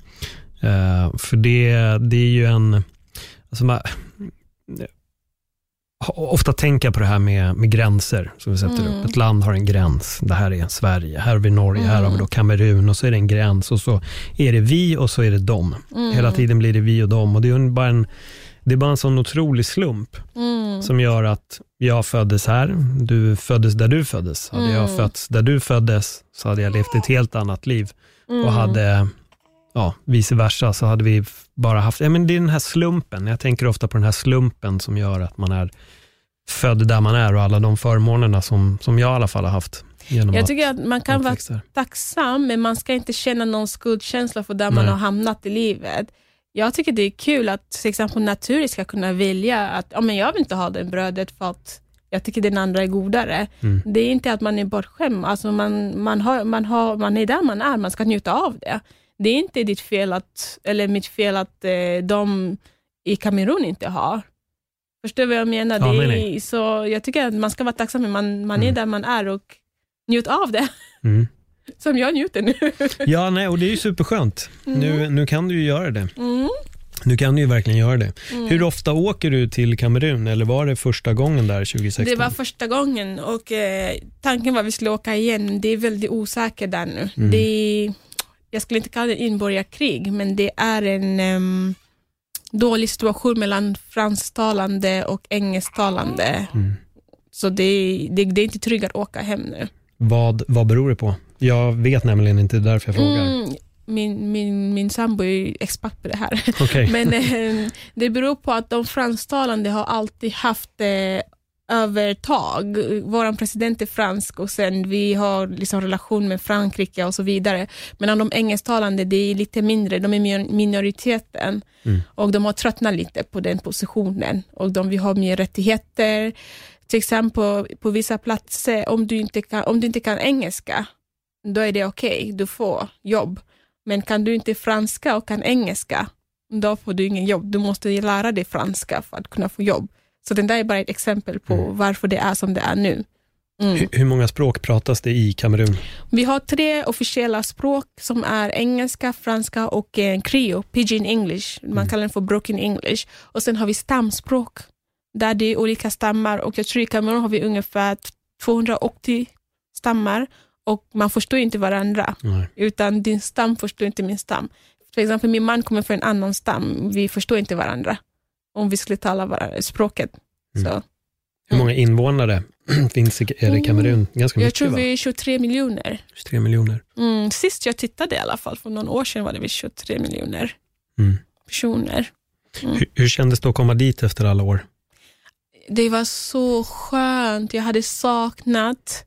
Eh, för det, det är ju en... Alltså man, ofta tänka på det här med, med gränser som vi sätter Mm. upp. Ett land har en gräns. Det här är Sverige, här har vi Norge, här har vi Mm. då Kamerun och så är det en gräns och så är det vi och så är det dem. Mm. Hela tiden blir det vi och dem och det är bara en, det är bara en sån otrolig slump Mm. som gör att jag föddes här, du föddes där du föddes. Hade jag Mm. fötts där du föddes så hade jag levt ett helt annat liv Mm. och hade, ja, vice versa så hade vi bara haft, ja men det är den här slumpen, jag tänker ofta på den här slumpen som gör att man är född där man är och alla de förmånerna som, som jag i alla fall har haft. Genom Jag tycker att man kan vara tacksam, men man ska inte känna någon skuldkänsla för där man Nej. har hamnat i livet. Jag tycker det är kul att till exempel naturen ska kunna välja att ja, men jag vill inte ha det brödet för att jag tycker den andra är godare. Mm. Det är inte att man är bortskämd, alltså man, man, har, man, har, man är där man är, man ska njuta av det. Det är inte ditt fel att, eller mitt fel att eh, de i Kamerun inte har. Förstår du vad jag menar? Ja, det är. Så jag tycker att man ska vara tacksam, man, man är Mm. där man är och njut av det. Mm. *laughs* Som jag njuter nu. *laughs* Ja, nej, och det är ju superskönt. Nu, nu kan du ju göra det. Mm. Nu kan du ju verkligen göra det. Hur ofta åker du till Kamerun eller var det första gången där 2016? Det var första gången och eh, tanken var att vi skulle åka igen, det är väldigt osäkert där nu. Mm. Det är, jag skulle inte kalla det inbördeskrig, men det är en em, dålig situation mellan fransktalande och engelsktalande. Mm. Så det, det, det är inte tryggt att åka hem nu. Vad, vad beror det på? Jag vet nämligen inte, det är därför jag frågar. Mm, min, min, min sambo är expert på det här. Okej. *laughs* Men eh, det beror på att de fransktalande har alltid haft eh, övertag. Vår president är fransk och sen vi har liksom relation med Frankrike och så vidare. Men de engelsktalande, det är lite mindre, de är min- minoriteten Mm. och de har tröttnat lite på den positionen och de vill ha mer rättigheter. Till exempel på vissa platser, om du inte kan, om du inte kan engelska, då är det okej, du får jobb. Men kan du inte franska och kan engelska, då får du ingen jobb. Du måste lära dig franska för att kunna få jobb. Så den där är bara ett exempel på varför det är som det är nu. Mm. Hur, många språk pratas det i Kamerun? Vi har tre officiella språk som är engelska, franska och eh, krio, pidgin english. Man kallar den för broken english. Och sen har vi stamspråk där det är olika stammar och jag tror i Kamerun har vi ungefär 280 stammar och man förstår inte varandra Nej. utan din stam förstår inte min stam. Till exempel min man kommer från en annan stam, vi förstår inte varandra om vi skulle tala varandra, språket. Mm. Så. Hur många invånare *clears throat* finns i i Kamerun? Ganska Jag mycket tror vi är 23 miljoner. 23 miljoner. Mm, sist jag tittade i alla fall, för någon år sedan var det väl 23 miljoner Mm. personer. Hur, hur kändes det att komma dit efter alla år? Det var så skönt, jag hade saknat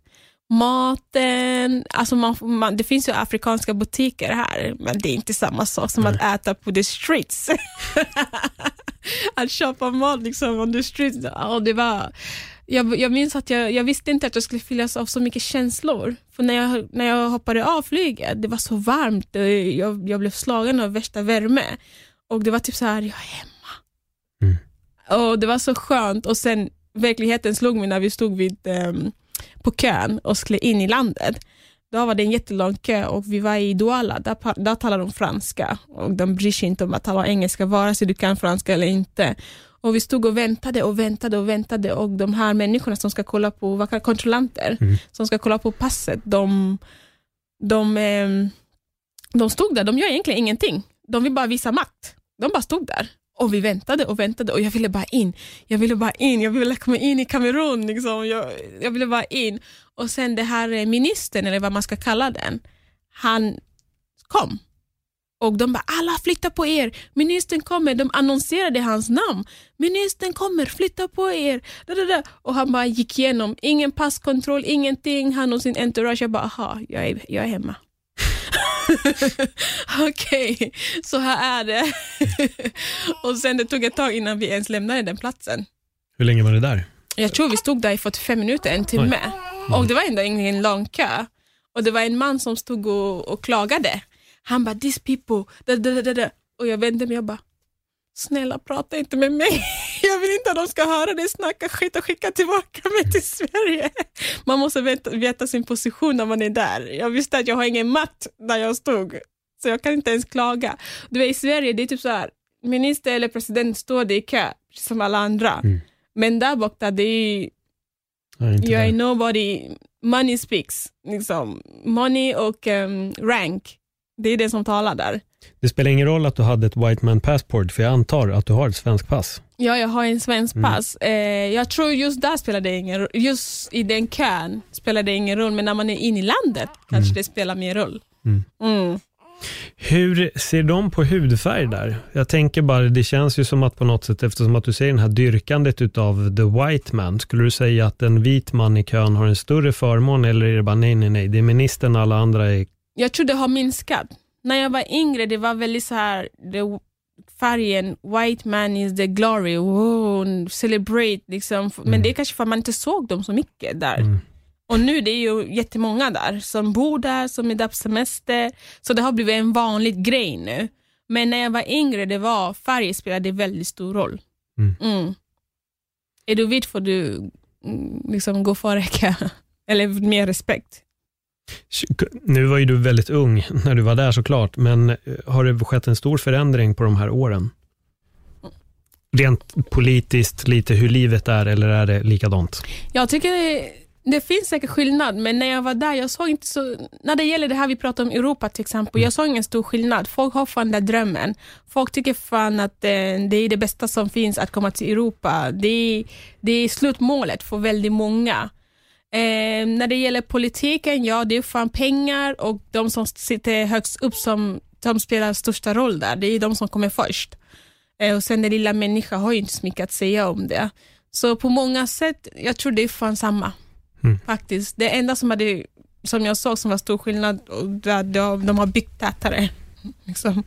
maten. Alltså man, man, det finns ju afrikanska butiker här, men det är inte samma sak som att äta på the streets. *laughs* att köpa mat liksom on the streets. Ja, det var, jag, jag minns att jag, jag visste inte att jag skulle fyllas av så mycket känslor. För när jag, när jag hoppade av flyget, det var så varmt. och Jag, jag blev slagen av värsta värme. Och det var typ så här, jag är hemma. Och Det var så skönt och sen verkligheten slog mig när vi stod vid, ehm, på kön och skulle in i landet. Då var det en jättelång kö och vi var i Douala, där, där talar de franska och de bryr sig inte om att tala engelska vare sig du kan franska eller inte. Och Vi stod och väntade och väntade och väntade och de här människorna som ska kolla på, vad kontrollanter, som ska kolla på passet, de, de, ehm, de stod där, de gör egentligen ingenting. De vill bara visa makt. De bara stod där. Och vi väntade och väntade och jag ville bara in. Jag ville bara in, jag ville komma in i Kamerun. Liksom. Jag, jag ville bara in. Och sen det här eh, ministern, eller vad man ska kalla den, han kom. Och de bara, alla flytta på er, ministern kommer. De annonserade hans namn. Ministern kommer, flytta på er. Da, da, da. Och han bara gick igenom, ingen passkontroll, ingenting. Han och sin entourage. Jag bara, aha, jag är, jag är hemma. *laughs* Okej, så här är det. *laughs* och sen det tog ett tag innan vi ens lämnade den platsen. Hur länge var det där? Jag tror vi stod där i 45 minuter, en timme. Och det var ändå ingen lång kö. Och det var en man som stod och, och klagade. Han bara, these people, da, da, da, da. Och jag vände mig och bara, snälla prata inte med mig. *laughs* Jag vill inte att de ska höra dig snacka skit och skicka tillbaka mig till Sverige. Man måste veta, veta sin position när man är där. Jag visste att jag har ingen matt där jag stod, så jag kan inte ens klaga. Du vet, I Sverige det är typ så här, minister eller president står det i kö, som alla andra. Men där borta, det är jag är nobody, money speaks. Liksom. Money och um, rank, det är det som talar där. Det spelar ingen roll att du hade ett white man passport, för jag antar att du har ett svensk pass. Ja, jag har en svensk pass. Eh, jag tror just där spelar det ingen roll. Just i den kön spelar det ingen roll, men när man är inne i landet kanske det spelar mer roll. Mm. Mm. Hur ser de på hudfärg där? Jag tänker bara, det känns ju som att på något sätt, eftersom att du säger den här dyrkandet utav the white man, skulle du säga att en vit man i kön har en större förmån eller är det bara nej, nej, nej, det är ministern och alla andra är... Jag tror det har minskat. När jag var yngre det var väldigt så här, det, färgen white man is the glory, wow, celebrate. Liksom. Men det är kanske för att man inte såg dem så mycket där. Mm. Och nu det är ju jättemånga där som bor där, som är där på semester. Så det har blivit en vanlig grej nu. Men när jag var yngre, det var färg spelade väldigt stor roll. Mm. Mm. Är du vit får du mm, liksom gå före *laughs* eller mer respekt. Nu var ju du väldigt ung när du var där såklart, men eh, har det skett en stor förändring på de här åren? Rent politiskt, lite hur livet är, eller är det likadant? Jag tycker det, det finns säkert skillnad, men när jag var där, jag såg inte så... När det gäller det här vi pratar om Europa till exempel, jag såg ingen stor skillnad. Folk har fan den drömmen. Folk tycker fan att eh, det är det bästa som finns att komma till Europa. Det är, det är slutmålet för väldigt många. Eh, när det gäller politiken, ja det är fan pengar och de som sitter högst upp som, som spelar största roll där. Det är de som kommer först. Eh, och sen den lilla människan har ju inte så mycket att säga om det. Så på många sätt, jag tror det är fan samma. Mm. Faktiskt. Det enda som, hade, som jag såg som var stor skillnad, där de, de har byggt tätare. Liksom.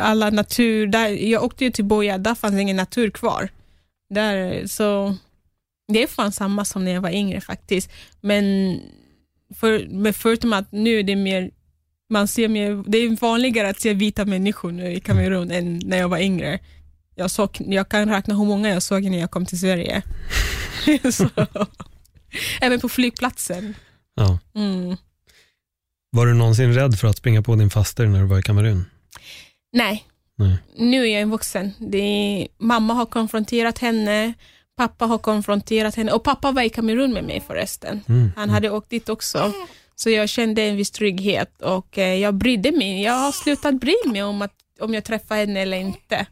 Alla natur, där, jag åkte ju till Boja, där fanns ingen natur kvar. Där, så det är fan samma som när jag var yngre faktiskt. Men, för, men förutom att nu är det mer, man ser mer, det är vanligare att se vita människor nu i Kamerun än när jag var yngre. Jag, såg, jag kan räkna hur många jag såg när jag kom till Sverige. *laughs* Även på flygplatsen. Ja. Mm. Var du någonsin rädd för att springa på din faster när du var i Kamerun? Nej, Nej. nu är jag en vuxen. Det är, mamma har konfronterat henne, pappa har konfronterat henne och pappa var i Kamerun med mig förresten. Mm. Han hade åkt dit också. Så jag kände en viss trygghet och eh, jag brydde mig. Jag har slutat bry mig om, att, om jag träffar henne eller inte.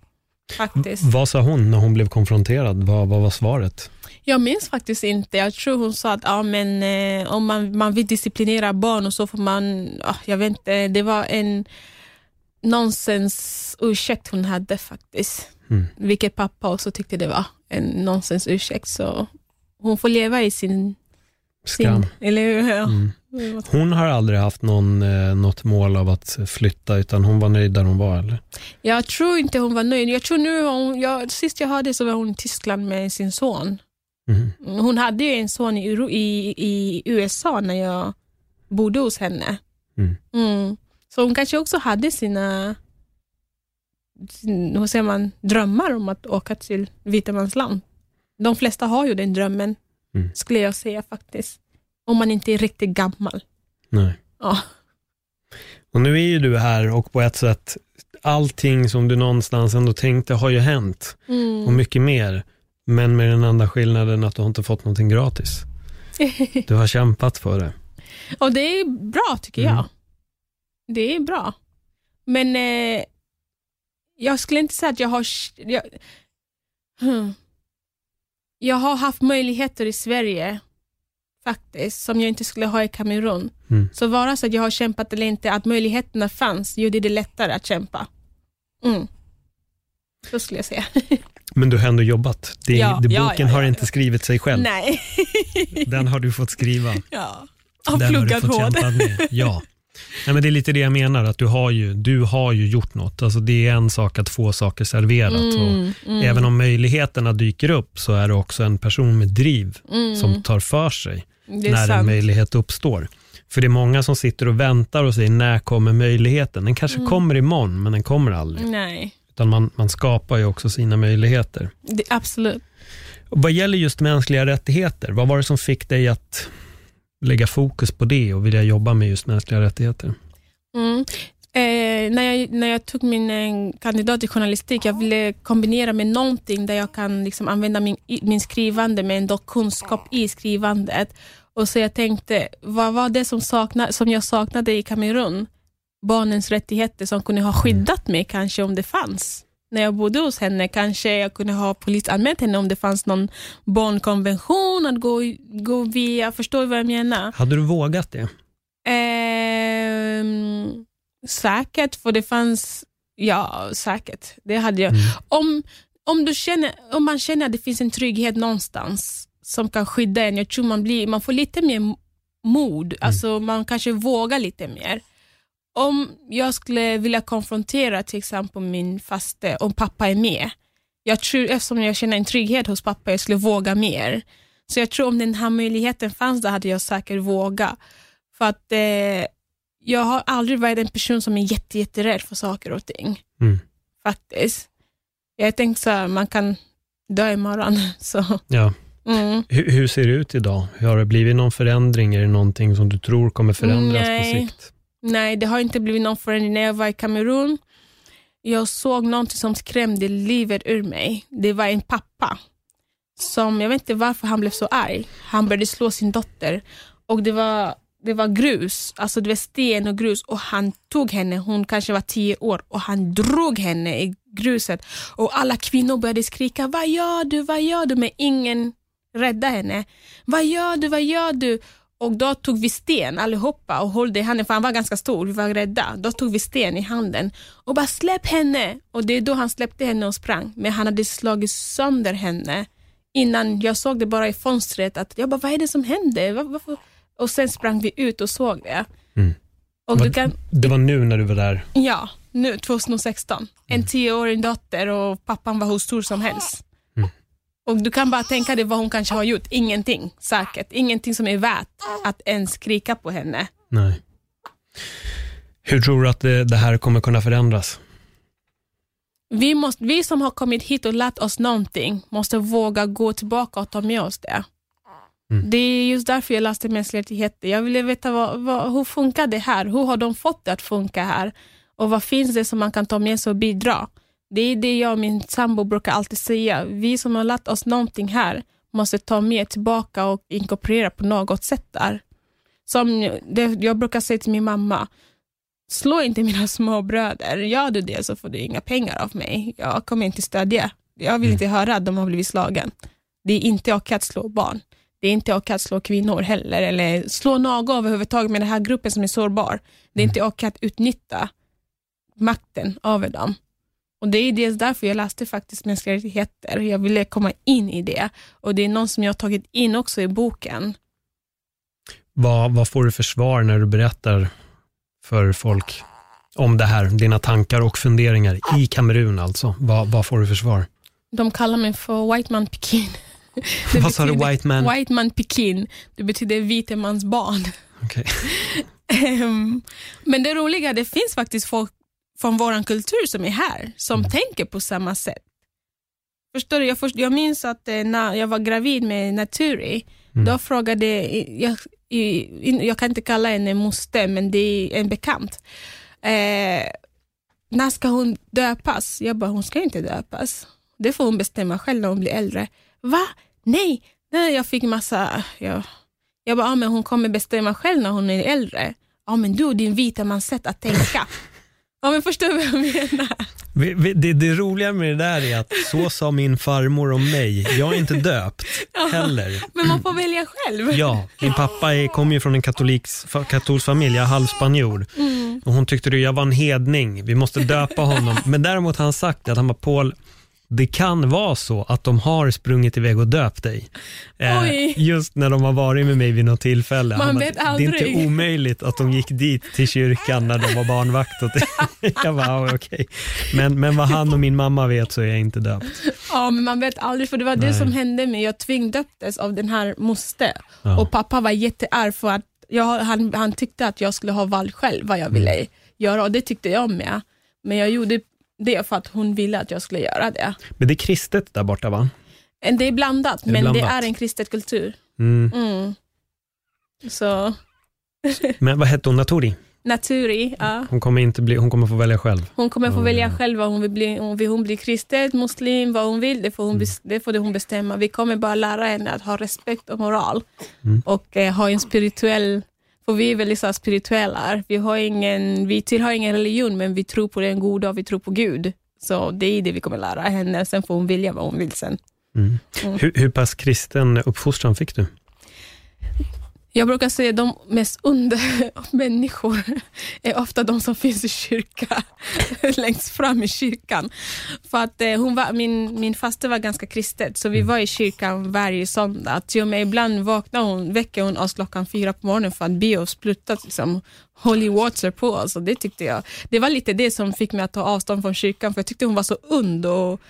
Faktiskt. Vad sa hon när hon blev konfronterad? Vad, vad var svaret? Jag minns faktiskt inte. Jag tror hon sa att ja, men, eh, om man, man vill disciplinera barn och så får man, ah, jag vet inte, det var en nonsens ursäkt hon hade faktiskt. Mm. Vilket pappa också tyckte det var en nonsens ursäkt. Så hon får leva i sin... Skam. sin eller hur? Ja. Mm. Hon har aldrig haft någon, eh, något mål av att flytta, utan hon var nöjd där hon var, eller? Jag tror inte hon var nöjd. Jag tror nu hon, jag, sist jag hörde så var hon i Tyskland med sin son. Mm. Hon hade ju en son i, i, i USA när jag bodde hos henne. Mm. Så hon kanske också hade sina sin, hur säger man, drömmar om att åka till Vitamansland. De flesta har ju den drömmen, Mm. skulle jag säga faktiskt. Om man inte är riktigt gammal. Nej. Ja. Och nu är ju du här och på ett sätt, allting som du någonstans ändå tänkte har ju hänt och Mm. mycket mer. Men med den enda skillnaden att du har inte fått någonting gratis. *laughs* Du har kämpat för det. Och det är bra tycker Mm. jag. Det är bra. Men eh, jag skulle inte säga att jag har... Jag, hmm. jag har haft möjligheter i Sverige faktiskt, som jag inte skulle ha i Kamerun. Mm. Så vare sig att jag har kämpat eller inte, att möjligheterna fanns gjorde det lättare att kämpa. Mm. Så skulle jag säga. *laughs* Men du har ändå jobbat. Det, Ja, det, boken ja, har ja, inte ja. skrivit sig själv. Nej. Den har du fått skriva. *laughs* ja. Har Den har du pluggat fått hårt. kämpa med. Ja. *laughs* Nej, men det är lite det jag menar, att du har ju, du har ju gjort något. Alltså, det är en sak att få saker serverat. och Mm, mm, Även om möjligheterna dyker upp så är det också en person med driv mm. som tar för sig när en sant. möjlighet uppstår. För det är många som sitter och väntar och säger, när kommer möjligheten? Den kanske Mm. kommer imorgon, men den kommer aldrig. Nej, Utan man, man skapar ju också sina möjligheter. det, absolut. Och vad gäller just mänskliga rättigheter, vad var det som fick dig att lägga fokus på det och vilja jobba med just mänskliga rättigheter? Mm. Eh, när, jag, när jag tog min eh, kandidat i journalistik, jag ville kombinera med någonting där jag kan liksom använda min, min skrivande med ändå kunskap i skrivandet. Och så jag tänkte, vad var det som, sakna, som jag saknade i Kamerun? Barnens rättigheter som kunde ha skyddat mig kanske om det fanns. När jag bodde hos henne kanske jag kunde ha polisanmält henne om det fanns någon barnkonvention att gå, gå via. Förstår du vad jag menar? Hade du vågat det? Ehm, Säkert, för det fanns, ja säkert, det hade jag. Mm. Om, om, du känner, om man känner att det finns en trygghet någonstans som kan skydda en, jag tror man, blir, man får lite mer mod, alltså man kanske vågar lite mer. Om jag skulle vilja konfrontera till exempel min faste, om pappa är med, jag tror, eftersom jag känner en trygghet hos pappa, jag skulle våga mer. Så jag tror om den här möjligheten fanns, då hade jag säkert vågat. För att eh, jag har aldrig varit en person som är jätte, jätterädd för saker och ting. Mm. Faktiskt. Jag tänkte så här, man kan dö imorgon. *laughs* Så, Ja. mm. Hur, hur ser det ut idag? Har det blivit någon förändring? Är det någonting som du tror kommer förändras Nej. på sikt? Nej, det har inte blivit någon förändring. När jag var i Kamerun, jag såg någonting som skrämde livet ur mig. Det var en pappa som, jag vet inte varför han blev så arg. Han började slå sin dotter och det var, det var grus, alltså det var sten och grus och han tog henne, hon kanske var tio år och han drog henne i gruset och alla kvinnor började skrika, vad gör du, vad gör du? Men ingen räddade henne. Vad gör du, vad gör du? Och då tog vi sten allihopa och höll i handen, för han var ganska stor, vi var rädda. Då tog vi sten i handen och bara släpp henne. Och det är då han släppte henne och sprang. Men han hade slagit sönder henne innan jag såg det bara i fönstret. Att jag bara, vad är det som händer? Var, varför? Och sen sprang vi ut och såg det. Mm. Och du kan, Det var nu när du var där? ja, nu 2016. En tioårig dotter och pappan var hur stor som helst. Och du kan bara tänka dig vad hon kanske har gjort. Ingenting, säkert. Ingenting som är värt att ens skrika på henne. Nej. Hur tror du att det, det här kommer kunna förändras? Vi, måste, vi som har kommit hit och lärt oss någonting måste våga gå tillbaka och ta med oss det. Mm. Det är just därför jag läste mänskliga rättigheter. Jag ville veta vad, vad, hur funkar det här? Hur har de fått det att funka här? Och vad finns det som man kan ta med sig och bidra? Det är det jag och min sambo brukar alltid säga. Vi som har lärt oss någonting här måste ta med tillbaka och inkorporera på något sätt där. Som jag brukar säga till min mamma, slå inte mina *laughs* små bröder. Gör du det så får du inga pengar av mig. Jag kommer inte stödja. Jag vill inte höra att de har blivit slagen. Det är inte okej att slå barn. Det är inte okej att slå kvinnor heller, eller slå någon överhuvudtaget med den här gruppen som är sårbar. Det är inte okej att utnyttja makten över dem. Och Det är dels därför jag läste faktiskt mänskliga rättigheter. Jag ville komma in i det. Och Det är något som jag har tagit in också i boken. Vad, vad får du för svar när du berättar för folk om det här? Dina tankar och funderingar i Kamerun alltså. Vad, vad får du för svar? De kallar mig för White Man Pekin. *laughs* Det Vad sa du, white man? White Man Pekin. Det betyder vite mans barn. Okej. *laughs* Ehm, Men det roliga, det finns faktiskt folk från vår kultur som är här, som tänker på samma sätt. Förstår du? Jag, först, jag minns att eh, när jag var gravid med Naturi, då frågade jag, i- jag kan inte kalla henne moster, men det är en bekant. Eh, när ska hon döpas? Jag bara, hon ska inte döpas. Det får hon bestämma själv när hon blir äldre. Va? Nej, nej jag fick massa... Jag, jag bara, ja, men hon kommer bestämma själv när hon är äldre. Ja, men du och din vita mans sätt att tänka. *laughs* ja, men förstår du vad jag menar? Vi- vi- Det, det roliga med det där är att så sa min farmor om mig. Jag är inte döpt heller. Men man får välja själv. Ja, min pappa är, kommer ju från en katoliks, katolsk familj, jag är halvspanjor. Och hon tyckte att jag var en hedning, vi måste döpa honom. Men däremot har han sagt att han bara, Paul, det kan vara så att de har sprungit iväg och döpt dig. Eh, just när de har varit med mig vid något tillfälle. Man bara, vet Det är aldrig." inte omöjligt att de gick dit till kyrkan när de var barnvakt. åt dig." *laughs* jag bara, ja, okej. Men, men vad han och min mamma vet så är jag inte döpt. Ja, men man vet aldrig, för det var det Nej. som hände mig. Jag tvingdöptes av den här moster. Ja. Och pappa var jättearg för att jag, han, han tyckte att jag skulle ha valt själv vad jag ville Mm. göra och det tyckte jag med. Men jag gjorde det för att hon ville att jag skulle göra det. Men det är kristet där borta va? Det är blandat, Det är men det är en kristet kultur. Mm. Mm. Så *laughs* Men vad hette hon, Natori? Naturi, ja. Hon kommer, inte bli, hon kommer få välja själv. Hon kommer få Ja, välja ja. själv vad hon vill bli. Om hon bli kristet, muslim, vad hon vill, det får hon, bes- det får hon bestämma. Vi kommer bara lära henne att ha respekt och moral och eh, ha en spirituell, för vi är väldigt så spirituella. Vi, har ingen, vi tillhör ingen religion, men vi tror på den goda och vi tror på Gud. Så det är det vi kommer lära henne, sen får hon välja vad hon vill sen. Hur, hur pass kristen uppfostran fick du? Jag brukar säga att de mest onda *laughs* människor är ofta de som finns i kyrkan, *laughs* längst fram i kyrkan. För att eh, hon var, min, min faste var ganska kristet, så vi var i kyrkan varje söndag. Till och med ibland vaknar hon, väcker hon oss klockan fyra på morgonen för att be oss spruta liksom, holy water på oss. Och det, tyckte jag, det var lite det som fick mig att ta avstånd från kyrkan, för jag tyckte hon var så und och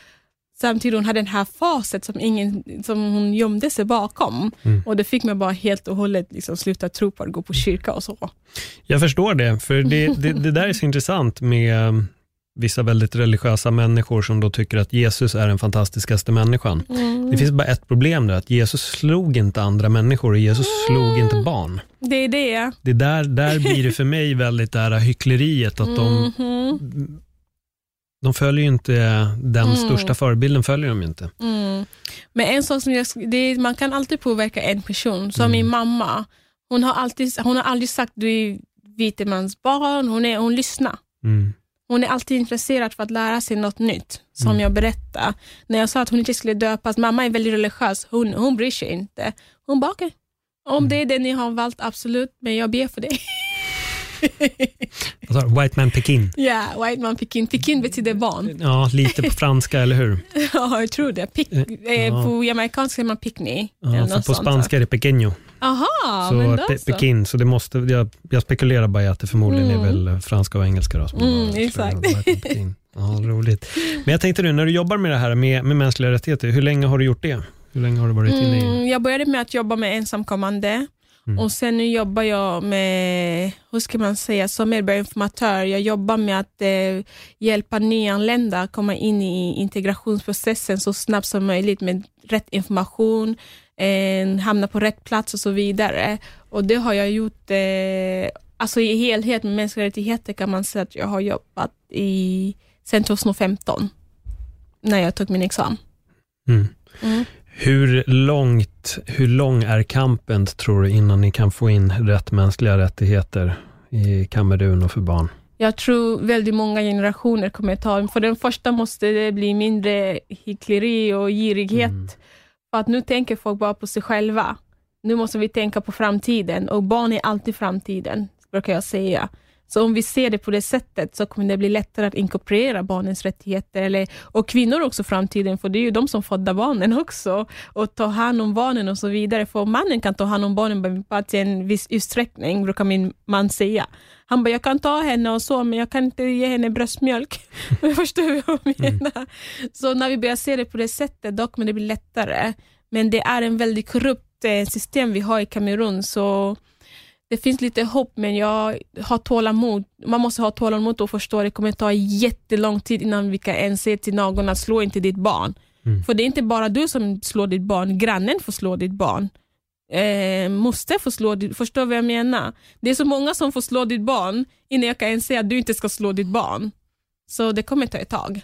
samtidigt hon hade den här faset som, ingen, som hon gömde sig bakom. Mm. Och det fick mig bara helt och hållet liksom sluta tro på att gå på kyrka och så. Jag förstår det, för det, det, det där är så intressant med um, vissa väldigt religiösa människor som då tycker att Jesus är den fantastiskaste människan. Det finns bara ett problem där, att Jesus slog inte andra människor och Jesus slog inte barn. Det är det. Det där, där blir det för mig väldigt det här hyckleriet, att de, Mhm. De följer ju inte, den största förebilden följer de inte. Mm. Men en sak som jag, är, man kan alltid påverka en person. Som Mm. min mamma, hon har, alltid, hon har aldrig sagt du är vite mans barn, hon, är, hon lyssnar. Mm. Hon är alltid intresserad för att lära sig något nytt, som Mm. jag berättade. När jag sa att hon inte skulle döpas, mamma är väldigt religiös, hon, hon bryr sig inte. Hon bara, okej, om Mm. det är det ni har valt, absolut, men jag ber för det. *laughs* White man Pekin. Ja, white man Pekin. Pekin betyder barn. Ja, lite på franska, eller hur? *laughs* Ja, jag tror det. Pick, eh, ja. På jamaicanska säger man pickney. Ja, på sånt. spanska är det pequeño. Aha, så men då pe- så. Pekin, så det måste, jag, jag spekulerar bara i att det förmodligen är väl franska och engelska. Då, som Mm, exakt. Ja, roligt. Men jag tänkte nu, när du jobbar med det här med, med mänskliga rättigheter, hur länge har du gjort det? Hur länge har du varit inne i Mm, jag började med att jobba med ensamkommande Mm. och sen nu jobbar jag med, hur ska man säga, som medborgarinformatör. Jag jobbar med att eh, hjälpa nyanlända komma in i integrationsprocessen så snabbt som möjligt med rätt information, eh, hamna på rätt plats och så vidare. Och det har jag gjort, eh, alltså i helhet med mänskliga rättigheter kan man säga att jag har jobbat i, sedan 2015, när jag tog min examen. Mm. Mm. Hur, långt, hur lång är kampen, tror du, innan ni kan få in rätt mänskliga rättigheter i Kamerun och för barn? Jag tror väldigt många generationer kommer ta, för den första måste det bli mindre hyckleri och girighet. Mm. För att nu tänker folk bara på sig själva. Nu måste vi tänka på framtiden och barn är alltid framtiden, brukar jag säga. Så om vi ser det på det sättet så kommer det bli lättare att inkorporera barnens rättigheter. Eller, och kvinnor också framtiden, för det är ju de som födda barnen också. Och ta hand om barnen och så vidare. För mannen kan ta hand om barnen bara till en viss utsträckning, brukar min man säga. Han bara, jag kan ta henne och så, men jag kan inte ge henne bröstmjölk. *laughs* Förstår du vad jag menar? Så när vi börjar se det på det sättet, då kommer det bli lättare. Men det är en väldigt korrupt eh, system vi har i Kamerun, så det finns lite hopp, men jag har tålamod. Man måste ha tålamod och förstå att det kommer ta jättelång tid innan vi kan ens säga till någon att slå inte ditt barn. För det är inte bara du som slår ditt barn, grannen får slå ditt barn. Eh, måste få slå ditt, förstår du vad jag menar? Det är så många som får slå ditt barn innan jag kan ens säga att du inte ska slå ditt barn. Så det kommer ta ett tag.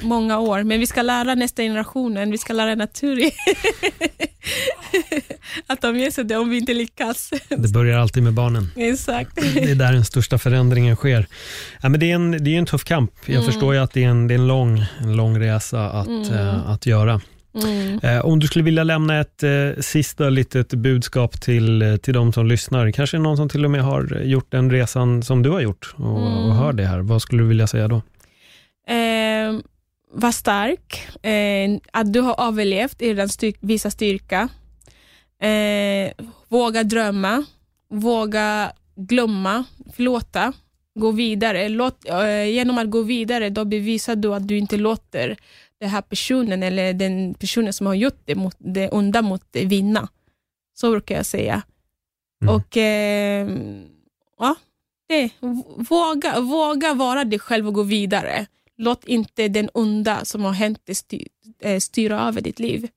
Mm. Många år, men vi ska lära nästa generationen, vi ska lära naturen *laughs* att ta med sig det om vi inte lyckas. Det börjar alltid med barnen. Exakt. Det är där den största förändringen sker. Ja, men det, är en, det är en tuff kamp. Jag Mm. förstår ju att det är en, det är en, lång, en lång resa att, eh, att göra. Mm. Eh, om du skulle vilja lämna ett eh, sista litet budskap till, till de som lyssnar, kanske någon som till och med har gjort den resan som du har gjort och, Mm. och hör det här. Vad skulle du vilja säga då? Var stark, eh, att du har överlevt är redan styr visa styrka. Eh, våga drömma, våga glömma, förlåta, gå vidare. Låt, eh, genom att gå vidare då bevisar du att du inte låter den här personen eller den personen som har gjort det, mot, det onda mot dig vinna. Så brukar jag säga. Mm. Och eh, ja, det, våga, våga vara dig själv och gå vidare. Låt inte den onda som har hänt dig styr, eh, styra över ditt liv.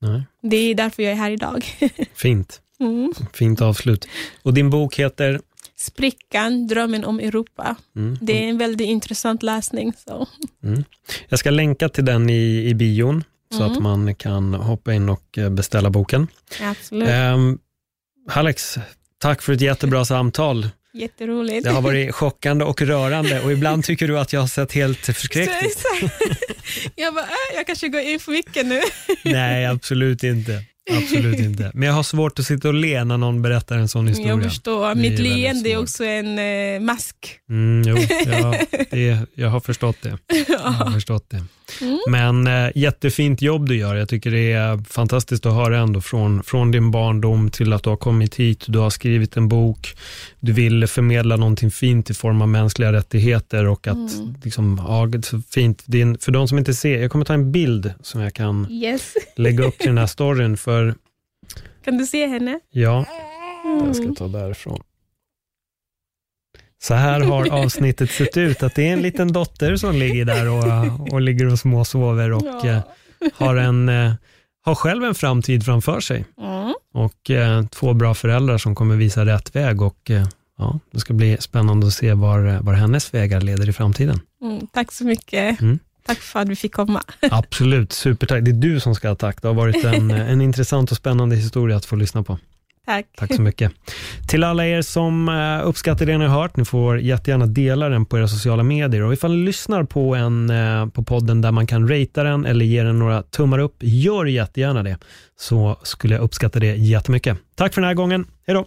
Nej. Det är därför jag är här idag. *laughs* Fint. Mm. Fint avslut. Och din bok heter? Sprickan, drömmen om Europa. Mm. Det är en väldigt intressant läsning. Så. Mm. Jag ska länka till den i, i bion så Mm. att man kan hoppa in och eh, beställa boken. Absolut. Um, Alex, tack för ett jättebra samtal. Jätteroligt. Det har varit chockande och rörande och ibland tycker du att jag har sett helt förskräckt ut. *laughs* jag bara, äh, jag kanske går in för mycket nu. Nej, absolut inte. Absolut inte. Men jag har svårt att sitta och le när någon berättar en sån historia. Jag förstår. Det Mitt leende är också en eh, mask. Mm, jo, jag, *laughs* det, jag har förstått det. Jag har förstått det. Mm. Men eh, jättefint jobb du gör. Jag tycker det är fantastiskt att höra ändå från, från din barndom till att du har kommit hit. Du har skrivit en bok. Du vill förmedla någonting fint i form av mänskliga rättigheter och att Mm. liksom, ja, fint. Din, för de som inte ser, jag kommer ta en bild som jag kan Yes. lägga upp till den här storyn för, Kan du se henne? ja, jag ska ta därifrån. Så här har *laughs* avsnittet sett ut, att det är en liten dotter som ligger där och, och ligger och småsover och eh, har, en, eh, har själv en framtid framför sig. Mm. Och eh, två bra föräldrar som kommer visa rätt väg och ja, det ska bli spännande att se var, var hennes vägar leder i framtiden. Mm. Tack så mycket. Mm. Tack för att vi fick komma. *laughs* Absolut, supertack. Det är du som ska ha tack. Det har varit en, *laughs* en intressant och spännande historia att få lyssna på. Tack. Tack så mycket. Till alla er som eh, uppskattar det ni har hört, ni får jättegärna dela den på era sociala medier. Och ifall ni lyssnar på, en, eh, på podden där man kan ratea den eller ge den några tummar upp, gör jättegärna det. Så skulle jag uppskatta det jättemycket. Tack för den här gången. Hej då!